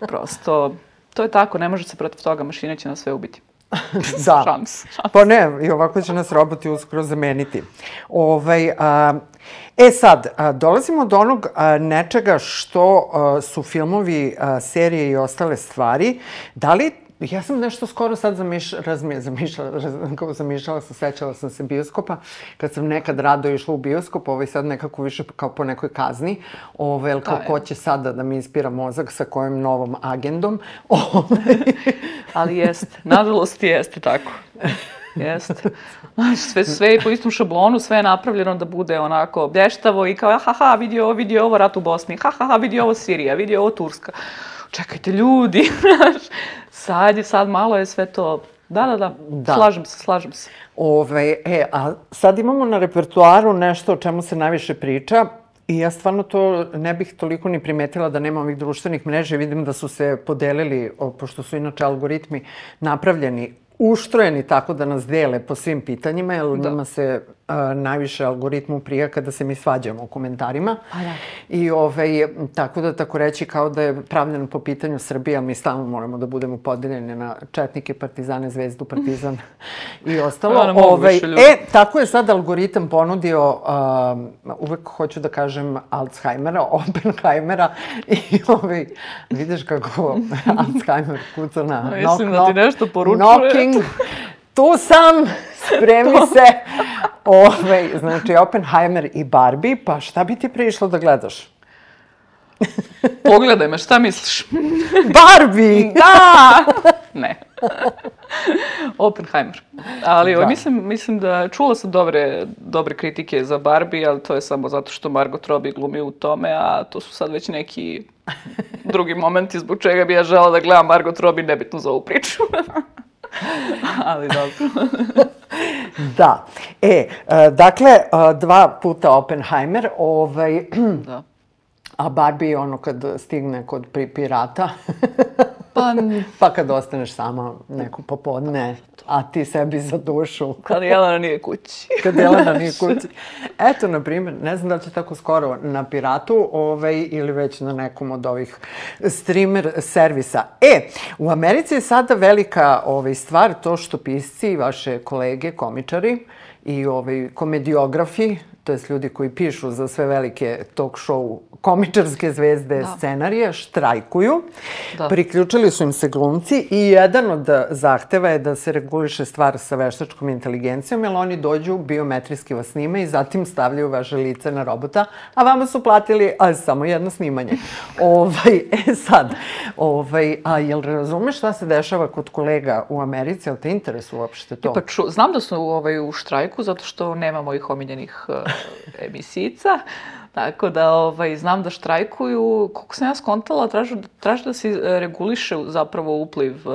Prosto, to je tako, ne može se protiv toga, mašina će nas sve ubiti. da. Šans, šans. Pa ne, i ovako će nas roboti uskoro zameniti. Ovaj, a, E sad, dolazimo do onog nečega što su filmovi, serije i ostale stvari. Da li Ja sam nešto skoro sad zamiš, razmi, zamišljala, raz, zamišljala sam, sećala sam se bioskopa, kad sam nekad rado išla u bioskop, ovaj sad nekako više kao po nekoj kazni, ovaj, ili kao ko će sada da mi inspira mozak sa kojim novom agendom. Ovaj. Ali jeste, nažalost jeste tako. Jeste. Sve, sve je po istom šablonu, sve je napravljeno da bude onako blještavo i kao, ha, ha, vidi ovo, vidi ovo, rat u Bosni, ha, ha, ha, vidi ovo Sirija, vidi ovo Turska. Čekajte, ljudi, sad je, sad malo je sve to Da, da, da, da. slažem se, slažem se. Ove, e, a sad imamo na repertuaru nešto o čemu se najviše priča i ja stvarno to ne bih toliko ni primetila da nema ovih društvenih mreža. Vidim da su se podelili, pošto su inače algoritmi napravljeni uštrojeni tako da nas dele po svim pitanjima, jer da. njima se najviše algoritmu prija kada se mi svađamo u komentarima. A da. I ovaj, tako da tako reći kao da je pravljeno po pitanju Srbije, ali mi stalno moramo da budemo podeljeni na četnike, partizane, zvezdu, partizan i ostalo. Ja, ovaj, e, tako je sad algoritam ponudio, um, uvek hoću da kažem Alzheimera, Oppenheimera i ovaj, vidiš kako Alzheimer kuca na knock, Mislim da ti nešto poručuje. Knocking. Tu sam, spremi se. Ove, znači, Oppenheimer i Barbie, pa šta bi ti prišlo da gledaš? Pogledaj me, šta misliš? Barbie! Da! ne. Oppenheimer. Ali Da. mislim, mislim da čula sam dobre, dobre kritike za Barbie, ali to je samo zato što Margot Robbie glumi u tome, a to su sad već neki drugi momenti zbog čega bi ja žela da gledam Margot Robbie, nebitno za ovu priču. ali dobro. Da. E, e, dakle, e, dva puta Oppenheimer, ovaj, Da. a Barbie ono kad stigne kod pirata, Pa, pa kad ostaneš sama neko popodne, a ti sebi za dušu. kad Jelena nije kući. kad Jelena nije kući. Eto, na primjer, ne znam da li će tako skoro na Piratu ovaj, ili već na nekom od ovih streamer servisa. E, u Americi je sada velika ovaj, stvar to što pisci i vaše kolege, komičari i ovaj, komediografi, to jest ljudi koji pišu za sve velike talk show komičarske zvezde Da. scenarije, štrajkuju. Da. Priključili su im se glumci i jedan od zahteva je da se reguliše stvar sa veštačkom inteligencijom, jer oni dođu, biometrijski vas snime i zatim stavljaju vaše lice na robota, a vama su platili a, samo jedno snimanje. ovaj, e sad, ovaj, a jel razumeš šta se dešava kod kolega u Americi, jel te interesuje uopšte to? Pa ču, znam da su ovaj, u štrajku zato što nema mojih omiljenih uh, emisijica. Tako da ovaj, znam da štrajkuju. Koliko sam ja skontala, traže, traže da se eh, reguliše zapravo upliv uh,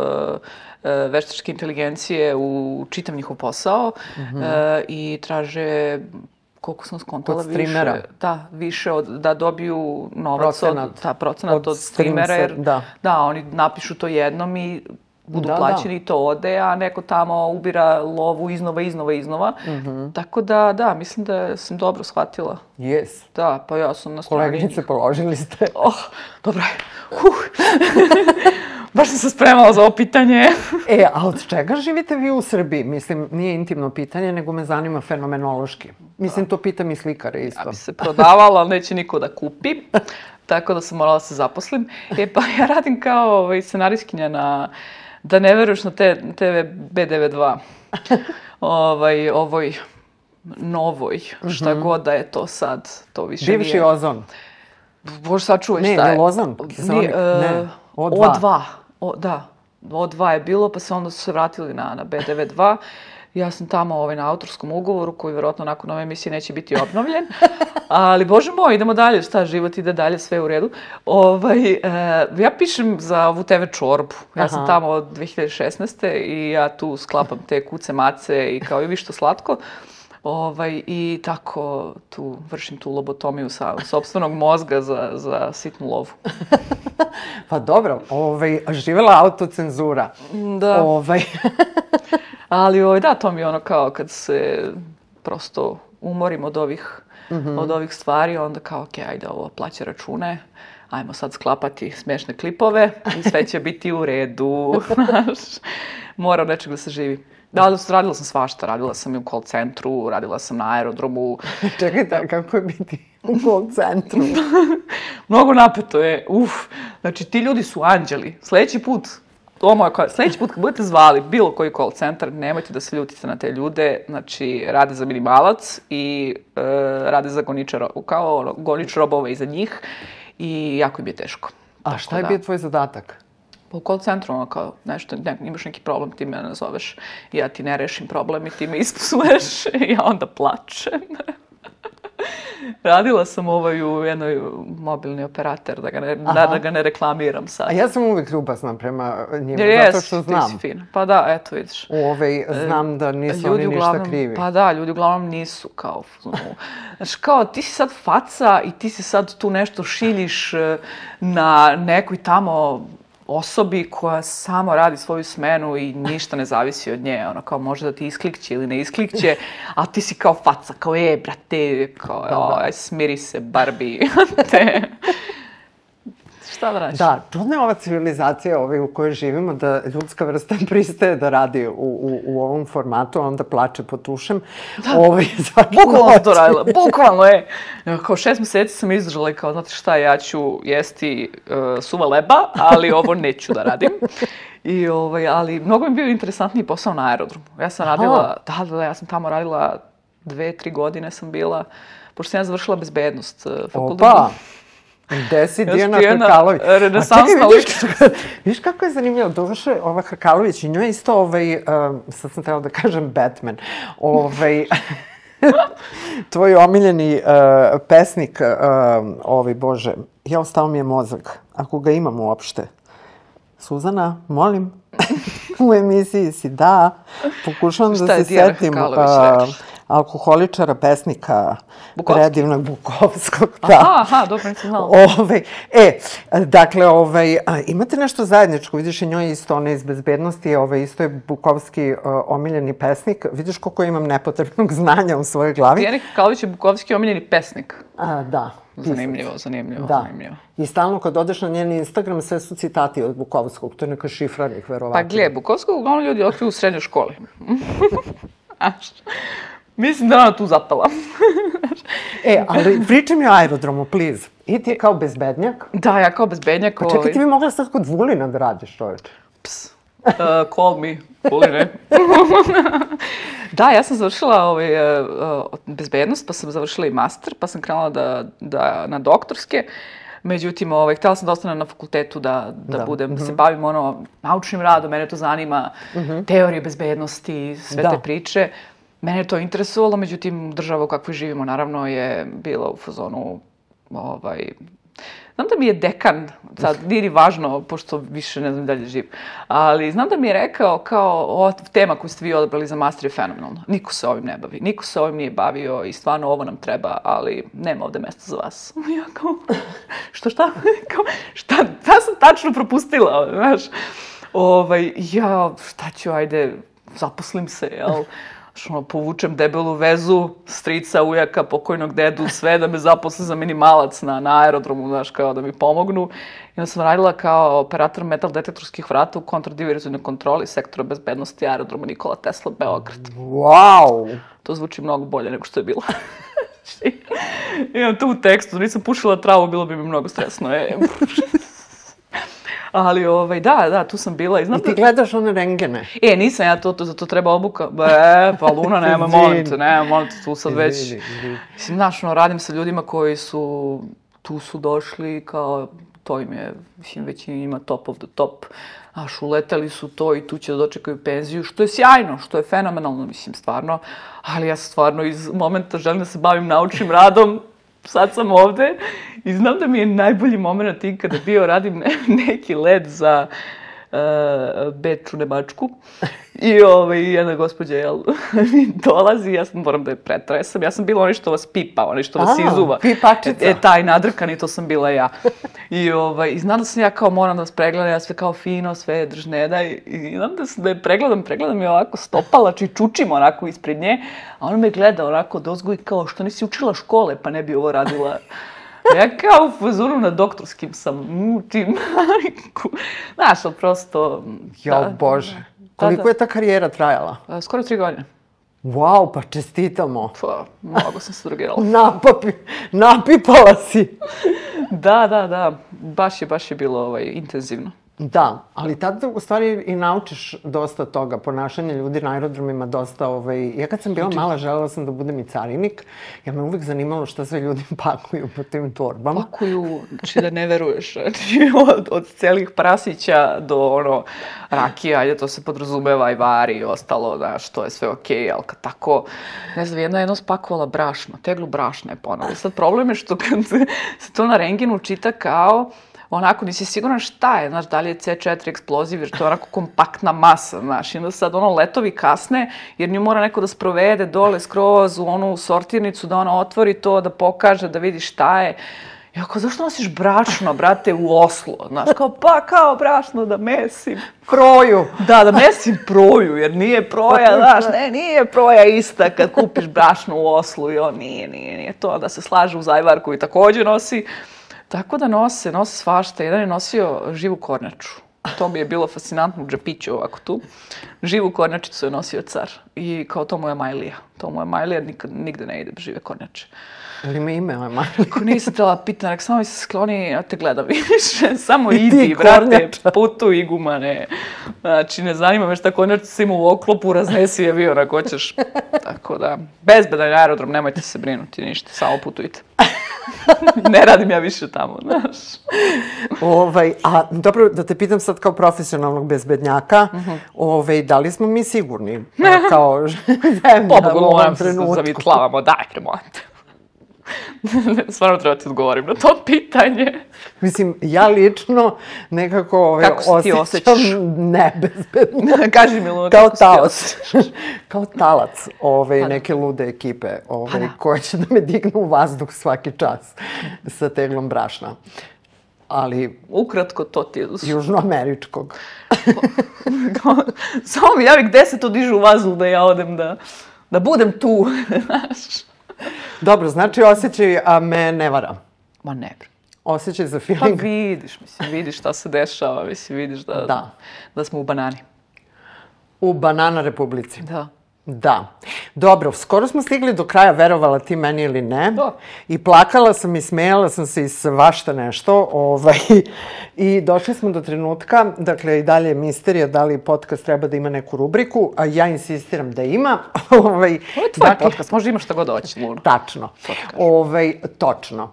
veštačke inteligencije u čitav njihov posao uh, i traže koliko sam skontala Od streamera. više, da, više od, da dobiju novac Procenat. od, da, procenat Od od, streamera, stream jer da. da, oni napišu to jednom i budu Da, da. plaćeni i to ode, a neko tamo ubira lovu iznova, iznova, iznova. Mhm. Tako da, da, mislim da sam dobro shvatila. Yes. Da, pa ja sam na strani Koleginice, položili ste. Oh, dobro je. Huh. Baš sam se spremala za ovo pitanje. E, a od čega živite vi u Srbiji? Mislim, nije intimno pitanje, nego me zanima fenomenološki. Mislim, to pitam i slikare isto. Ja bi se prodavala, ali neće niko da kupi. Tako da sam morala da se zaposlim. E pa ja radim kao ovaj, scenarijskinja na Da ne veruješ na te, TV B92. ovaj, ovoj novoj, šta god da je to sad, to više Bivši nije. ozon. Bože, sad Ne, šta je. je Lozan, kiseonik, Nije, e, ne, O2. O2. O, da, O2 je bilo, pa se onda su se vratili na, na B92. Ja sam tamo ovaj, na autorskom ugovoru, koji vjerojatno nakon ove emisije neće biti obnovljen. Ali, bože moj, idemo dalje, šta, život ide dalje, sve u redu. Ovaj, e, ja pišem za ovu TV čorbu. Ja sam Aha. tamo od 2016. i ja tu sklapam te kuce, mace i kao i vi što slatko. Ovaj, I tako tu vršim tu lobotomiju sa sobstvenog mozga za, za sitnu lovu. Pa dobro, ovaj, živela autocenzura. Da. Ovaj, Ali ovaj, da, to mi je ono kao kad se prosto umorim od ovih, od ovih stvari, onda kao, ok, ajde, ovo plaća račune, ajmo sad sklapati smešne klipove i sve će biti u redu, znaš. Mora od nečeg da se živi. Da, radila sam svašta, radila sam i u call centru, radila sam na aerodromu, čekajte, kako je biti u call centru? Mnogo napeto je, uf. Znači, ti ljudi su anđeli. Sljedeći put, to moja koja, sljedeći put kad budete zvali bilo koji call centar, nemojte da se ljutite na te ljude. Znači, rade za minimalac i e, rade za goniče, ro- kao gonič robova iza njih i jako im je teško. A šta je bio tvoj zadatak? Pa u call centru, ono kao, nešto, ne, imaš neki problem, ti me nazoveš, ja ti ne rešim problem i ti me ispsuješ i ja onda plačem. Radila sam ovaj u jednoj mobilni operator, da ga ne, da, da ga ne reklamiram sad. A ja sam uvijek ljubazna prema njima, Jer zato što ti si znam. fin. Pa da, eto vidiš. Ovaj, znam da nisu oni ništa krivi. Pa da, ljudi uglavnom nisu kao... Znači kao ti si sad faca i ti si sad tu nešto šiljiš e, na nekoj tamo osobi koja samo radi svoju smenu i ništa ne zavisi od nje. Ono kao može da ti isklikće ili ne isklikće, a ti si kao faca, kao e, brate, kao, "O, smiri se, Barbie. Te. Šta da radiš? Da, čudna je ova civilizacija ovaj, u kojoj živimo, da ljudska vrsta pristaje da radi u, u, u ovom formatu, onda plače po tušem. Ovaj, svaki Bukvalno sam to radila, bukvalno je. Kao šest mjeseci sam izdržala i kao, znate šta, ja ću jesti uh, suva leba, ali ovo neću da radim. I, ovaj, ali mnogo mi je bio interesantniji posao na aerodromu. Ja sam radila, da, da, da, ja sam tamo radila dve, tri godine sam bila, pošto sam ja završila bezbednost. e, fakultet. Opa! Gde si Dijana Hrkalović? A renesansna vidiš, vidiš kako je zanimljivo. Doduše, ova Hrkalović i njoj je isto, ovaj, um, sad sam trebala da kažem Batman, ovaj, tvoj omiljeni uh, pesnik, uh, ovaj, Bože, ja ostao mi je mozak, ako ga imam uopšte. Suzana, molim, u emisiji si, da, pokušavam da se setim uh, rekla? alkoholičara, pesnika, Bukovski. predivnog Bukovskog, da. Aha, aha, dobro, nisam znala. Ove, e, dakle, ovaj, a, imate nešto zajedničko, vidiš i njoj isto, ona iz bezbednosti, ovaj, isto je Bukovski uh, omiljeni pesnik, vidiš koliko imam nepotrebnog znanja u svojoj glavi. Dijana Kalović je Bukovski omiljeni pesnik. A, da. Zanimljivo, zanimljivo, Da. zanimljivo. I stalno kad odeš na njen Instagram, sve su citati od Bukovskog, to je neka šifra njih, verovatno. Pa gle, Bukovskog uglavnom ljudi otkriju u srednjoj školi. Mislim da ona tu zapala. E, ali pričaj mi o aerodromu, please. I ti kao bezbednjak. da, ja kao bezbednjak... Pa čekaj, ti bi mogla sad kod Vulina da radiš, čoveče. Ps. Uh, call me, Puline. da, ja sam završila ovaj, uh, uh, bezbednost, pa sam završila i master, pa sam krenula da, da, na doktorske. Međutim, ovaj, htjela sam da ostanem na fakultetu da, da, Da. budem, da se bavim ono, naučnim radom, mene to zanima, teorije bezbednosti, sve Da. te priče. Mene je to interesovalo, međutim, država u kakvoj živimo, naravno, je bila u fazonu, ovaj, Znam da mi je dekan, sad nije ni važno, pošto više ne znam dalje živ, ali znam da mi je rekao kao ova tema koju ste vi odabrali za master je fenomenalna. Niko se ovim ne bavi, niko se ovim nije bavio i stvarno ovo nam treba, ali nema ovde mesta za vas. Ja kao, što šta? Kao, šta, šta sam tačno propustila, znaš? Ovaj, ja, šta ću, ajde, zaposlim se, jel? Ono, povučem debelu vezu, strica, ujaka, pokojnog dedu, sve da me zaposle za minimalac na, na aerodromu, znaš, kao da mi pomognu. I onda sam radila kao operator metal detektorskih vrata u kontradiverzivnoj kontroli sektora bezbednosti aerodroma Nikola Tesla, Beograd. Wow! To zvuči mnogo bolje nego što je bilo. Imam to u tekstu, nisam pušila travu, bilo bi mi mnogo stresno. E. Ali, ovaj, da, da, tu sam bila i znam I ti da... gledaš one rengene. E, nisam ja to, to, za to treba obuka. E, pa Luna, nema, molim te, nema, molim te, tu sad već... Mislim, znaš, ono, radim sa ljudima koji su, tu su došli kao, to im je, mislim, većina ima top of the top. Znaš, uleteli su to i tu će da dočekaju penziju, što je sjajno, što je fenomenalno, mislim, stvarno. Ali ja stvarno iz momenta želim da se bavim naučnim radom, sad sam ovde i znam da mi je najbolji moment ikada bio, radim ne- neki led za uh, Beč u Nemačku i ovaj, jedna gospođa jel, mi dolazi, ja sam moram da je pretresam, ja sam bila onaj što vas pipa, onaj što vas A, izuva. pipačica. E, taj nadrkani, to sam bila ja. I, ovaj, i znam da sam ja kao moram da vas pregledam, ja sve kao fino, sve držneda i, i znam da, sam, da je pregledam, pregledam je ovako stopala, či čučim onako ispred nje, a ona me gleda onako dozgo i kao što nisi učila škole pa ne bi ovo radila. Ja kao u fazonu na doktorskim sam, mučim majku. Znaš, ali prosto... Jo, da, Bože. da, Koliko da. je ta karijera trajala? A, Skoro tri godine. Wow, pa čestitamo. Pa, mnogo sam se drogirala. Napapi, napipala si. Da, da, da. Baš je, baš je bilo ovaj, intenzivno. Da, ali tad u stvari i naučiš dosta toga, ponašanje ljudi na aerodromima dosta, ovaj, ja kad sam bila mala želela sam da budem i carinik, ja me uvijek zanimalo šta sve ljudi pakuju po tim torbama. Pakuju, znači da ne veruješ, znači od, od celih prasića do ono rakija, ajde to se podrazumeva i vari i ostalo, znaš, to je sve okej, ali kad tako, ne znam, jedna je jedno spakovala brašno, teglu brašna je ponovno. Sad problem je što kad se, to na rengenu čita kao onako nisi siguran šta je, znaš, da li je C4 eksploziv, jer to je onako kompaktna masa, znaš, i onda sad ono letovi kasne, jer nju mora neko da sprovede dole skroz u onu sortirnicu, da ona otvori to, da pokaže, da vidi šta je. Ja kao, zašto nosiš brašno, brate, u Oslo? Znaš, kao, pa kao brašno da mesim. Proju. Da, da mesim proju, jer nije proja, znaš, ne, nije proja ista kad kupiš brašno u Oslu i on nije, nije, nije to, da se slaže u Zajvar koji takođe nosi. Tako da nose, nose svašta. Jedan je nosio živu kornjaču. To mi je bilo fascinantno u džepiću ovako tu. Živu kornjačicu je nosio car. I kao to mu je Majlija. To mu je jer nikad, nigde ne ide, žive kornjače. Ili ima ime, ovaj mali. Ako nisi tela pitan, nek samo mi se skloni, ja te gledam više, samo Idi, idi, brate, putu i gumane. Znači, ne zanima me šta konjačica ima u oklopu, raznesi avion ako hoćeš. Tako da, bezbedan je aerodrom, nemojte se brinuti ništa, samo putujte. ne radim ja više tamo, znaš. Ovaj, a dobro, da te pitam sad kao profesionalnog bezbednjaka, Mhm. ovaj, da li smo mi sigurni kao zemlja Pobogu, u ovom trenutku? zavitlavamo, daj, premote. Stvarno treba ti odgovorim na to pitanje. Mislim, ja lično nekako ovaj, Kako se ti osjećam osjećaš? nebezbedno. Kaži mi, Luna, Kao osjećaš? kao talac ovaj, Pa da. neke lude ekipe ovaj, Pa da. koje će da me dignu u vazduh svaki čas sa teglom brašna. Ali Ukratko, to ti je južnoameričkog. Samo mi javi gde se to diže u vazduh da ja odem da, da budem tu, znaš. Dobro, znači osjećaj a me ne vara. Ma ne. Osjećaj za Pa feeling. vidiš, mislim, vidiš šta se dešava, mislim, vidiš da, Da. da smo u banani. U Banana Republici. Da. Da. Dobro, skoro smo stigli do kraja, verovala ti meni ili ne. Da. I plakala sam i smejala sam se i svašta nešto. Ovaj, I došli smo do trenutka, dakle i dalje je misterija da li podcast treba da ima neku rubriku, a ja insistiram da ima. ovaj, Ovo je tvoj podcast, može imaš šta god hoće. Tačno. Ovaj, točno.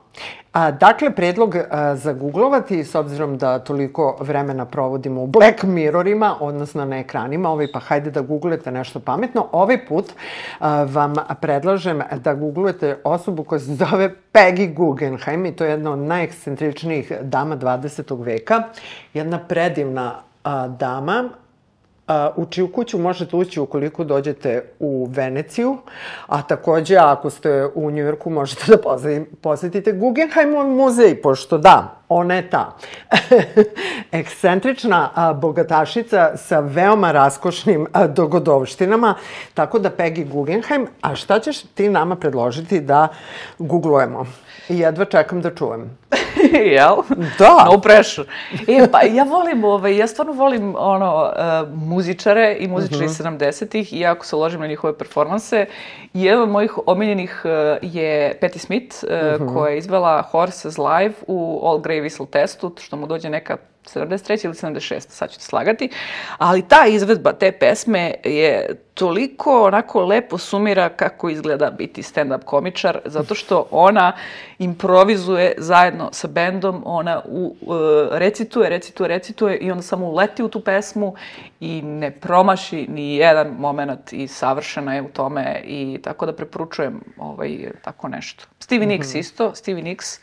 A, dakle, predlog a, za googlovati, s obzirom da toliko vremena provodimo u Black Mirrorima, odnosno na ekranima, ovaj, pa hajde da googlujete nešto pametno. Ovaj put a, vam predlažem da googlujete osobu koja se zove Peggy Guggenheim i to je jedna od najekscentričnijih dama 20. veka. Jedna predivna a, dama, A, u čiju kuću možete ući ukoliko dođete u Veneciju, a takođe ako ste u Njujorku možete da posetite Guggenheimov muzej, pošto da, ona je ta. Ekscentrična bogatašica sa veoma raskošnim dogodovštinama, tako da Peggy Guggenheim, a šta ćeš ti nama predložiti da googlujemo? I jedva čekam da čujem. Jel? Da. No pressure. E, pa ja volim, ovaj, ja stvarno volim ono, uh, muzičare i muzičare iz 70-ih i jako se ložim na njihove performanse. I jedan od mojih omiljenih uh, je Patti Smith, uh, koja je izvela Horses Live u All Grey Whistle testu, što mu dođe neka 73. ili 76. sad ću te slagati. Ali ta izvedba te pesme je toliko onako lepo sumira kako izgleda biti stand-up komičar, zato što ona improvizuje zajedno sa bendom, ona u, uh, recituje, recituje, recituje i onda samo uleti u tu pesmu i ne promaši ni jedan moment i savršena je u tome i tako da preporučujem ovaj, tako nešto. Stevie Nicks isto, Stevie Nicks,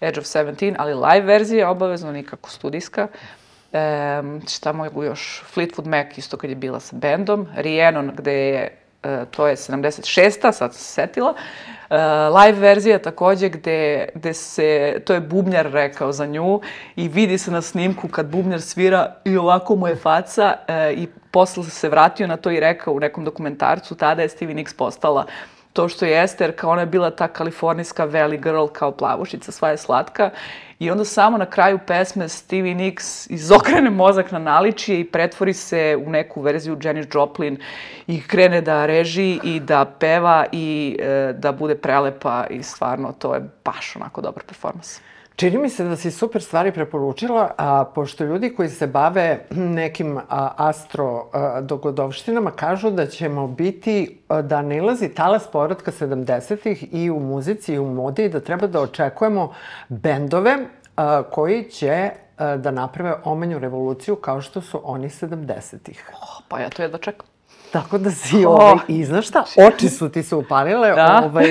Edge of 17, ali live verzija obavezno, nikako studijska. Um, šta mogu još? Fleetwood Mac isto kad je bila sa bendom. Rhiannon gde je, e, to je 76. sad sam se setila. E, live verzija takođe gde, gde se, to je bubnjar rekao za nju i vidi se na snimku kad bubnjar svira i ovako mu je faca e, i posle se vratio na to i rekao u nekom dokumentarcu, tada je Stevie Nicks postala to što jeste, jer kao ona je bila ta kalifornijska valley girl, kao plavušica, sva je slatka. I onda samo na kraju pesme Stevie Nicks izokrene mozak na naličije i pretvori se u neku verziju Janis Joplin i krene da reži i da peva i e, da bude prelepa i stvarno to je baš onako dobar performans. Čini mi se da si super stvari preporučila, a pošto ljudi koji se bave nekim a, astro a, dogodovštinama kažu da ćemo biti, a, da nailazi talas povratka 70-ih i u muzici i u modi i da treba da očekujemo bendove a, koji će a, da naprave omenju revoluciju kao što su oni 70-ih. Oh, pa ja to jedva čekam. Tako da si, Oh. ovaj, i znaš šta, oči su ti se upalile, Da. ovaj,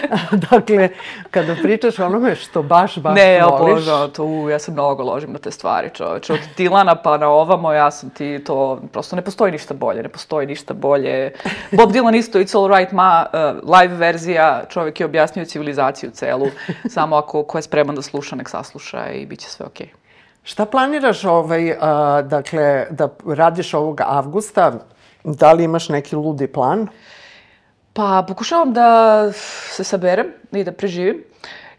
dakle, kada pričaš onome što baš, baš Ne, voliš, obožavam to, u, ja se mnogo ložim na te stvari, čoveče. Od Dilana pa na ovamo, ja sam ti to, prosto ne postoji ništa bolje, ne postoji ništa bolje. Bob Dylan isto, It's All Right Ma, uh, live verzija, čovjek je objasnio civilizaciju celu, samo ako ko je spreman da sluša, nek sasluša i bit će sve okej. Šta planiraš, ovaj, a, dakle, da radiš ovog avgusta? Da li imaš neki ludi plan? Pa pokušavam da se saberem i da preživim.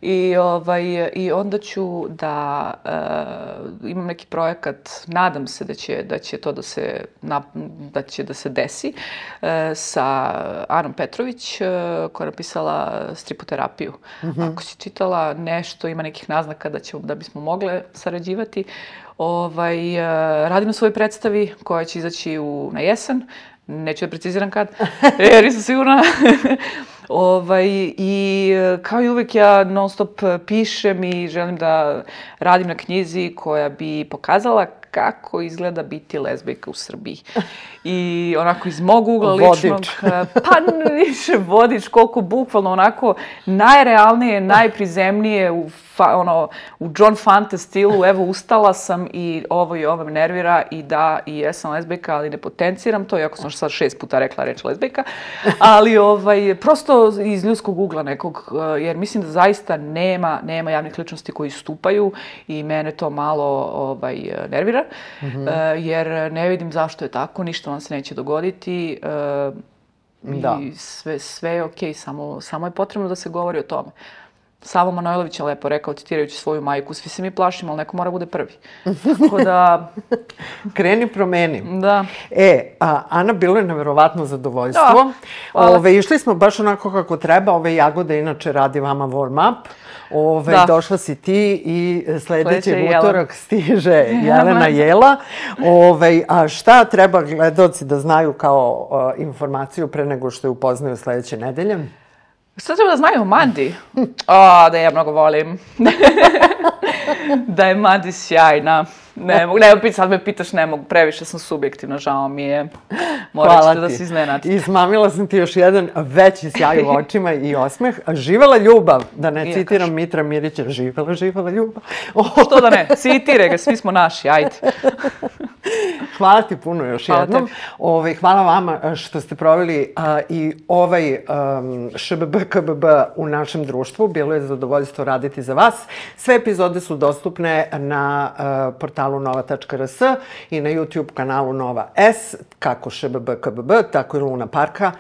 I, ovaj, I onda ću da uh, imam neki projekat, nadam se da će, da će to da se, na, da će da se desi, uh, sa Anom Petrović, uh, koja je napisala stripoterapiju. Mm -hmm. Ako si čitala nešto, ima nekih naznaka da, će, da bismo mogle sarađivati, ovaj, uh, radim na svojoj predstavi koja će izaći u, na jesen. Neću da preciziram kad, jer nisam sigurna. Ovaj, I kao i uvek ja non stop pišem i želim da radim na knjizi koja bi pokazala kako izgleda biti lezbijka u Srbiji. I onako iz mog ugla ličnog... Pa više vodič, koliko bukvalno onako najrealnije, najprizemnije u, fa, ono, u John Fante stilu. Evo, ustala sam i ovo i ovo me nervira i da, i jesam lezbijka, ali ne potenciram to, iako sam sad šest puta rekla reč lezbijka. Ali ovaj, prosto iz ljudskog ugla nekog, jer mislim da zaista nema, nema javnih ličnosti koji stupaju i mene to malo ovaj, nervira. Mm -hmm. jer ne vidim zašto je tako, ništa vam se neće dogoditi. Da. I sve, sve je okej, okay, samo, samo je potrebno da se govori o tome. Savo Manojlović je lepo rekao, citirajući svoju majku, svi se mi plašimo, ali neko mora bude prvi. Tako da... Kreni, promeni. Da. E, a, Ana, bilo je neverovatno zadovoljstvo. Da, ove, išli smo baš onako kako treba. Ove jagode inače radi vama warm up. Ove, da. Došla si ti i sledeći utorak stiže Jelena Jela. Ove, a šta treba gledoci da znaju kao uh, informaciju pre nego što je upoznaju sledeće nedelje? Šta treba da znaju o Mandi? O, da ja mnogo volim. da je Mandi sjajna. Ne mogu, ne, sad me pitaš, ne mogu, previše sam subjektivna, žao mi je. Morat ćete da se iznenadite. Izmamila sam ti još jedan veći sjaj u očima i osmeh. Živela ljubav, da ne Ijakaš. citiram Mitra Mirića, živela, živela ljubav. Što da ne, citire ga, svi smo naši, ajde. Hvala ti puno još hvala jednom. Ove, ovaj, hvala vama eh, što ste proveli a, i ovaj um, ŠBB KBB u našem društvu. Bilo je zadovoljstvo raditi za vas. Sve epizode su dostupne na uh, portalu nova.rs i na YouTube kanalu Nova S, kako ŠBB KBB, tako i Luna Parka.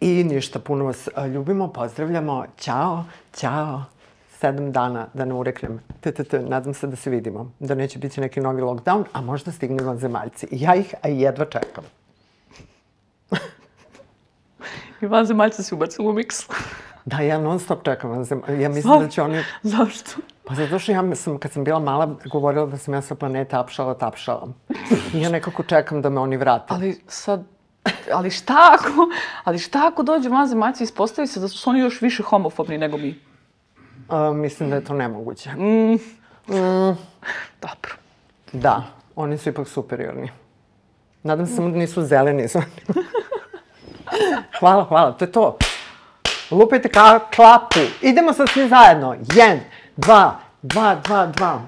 I ništa, puno vas ljubimo, pozdravljamo. Ćao, ćao sedam dana, da ne ureknem. T, t, t, nadam se da se vidimo. Da neće biti neki novi lockdown, a možda stigne vanzemaljci. Ja ih a jedva čekam. I vanzemaljci se ubacili u miks. Da, ja non stop čekam vanzemaljci. Ja mislim da će oni... Zašto? Pa zato što ja sam, kad sam bila mala, govorila da sam ja sa planete apšala, tapšala. I ja nekako čekam da me oni vrate. Ali sad, ali šta ako, ali šta ako dođe vanzemaljci i ispostavi se da su oni još više homofobni nego mi? A, mislim da je to nemoguće. Mm. Mm. Dobro. Da, oni su ipak superiorni. Nadam se samo da nisu zeleni. hvala, hvala, to je to. Lupajte ka klapu. Idemo sad svi zajedno. Jen, dva, dva, dva, dva.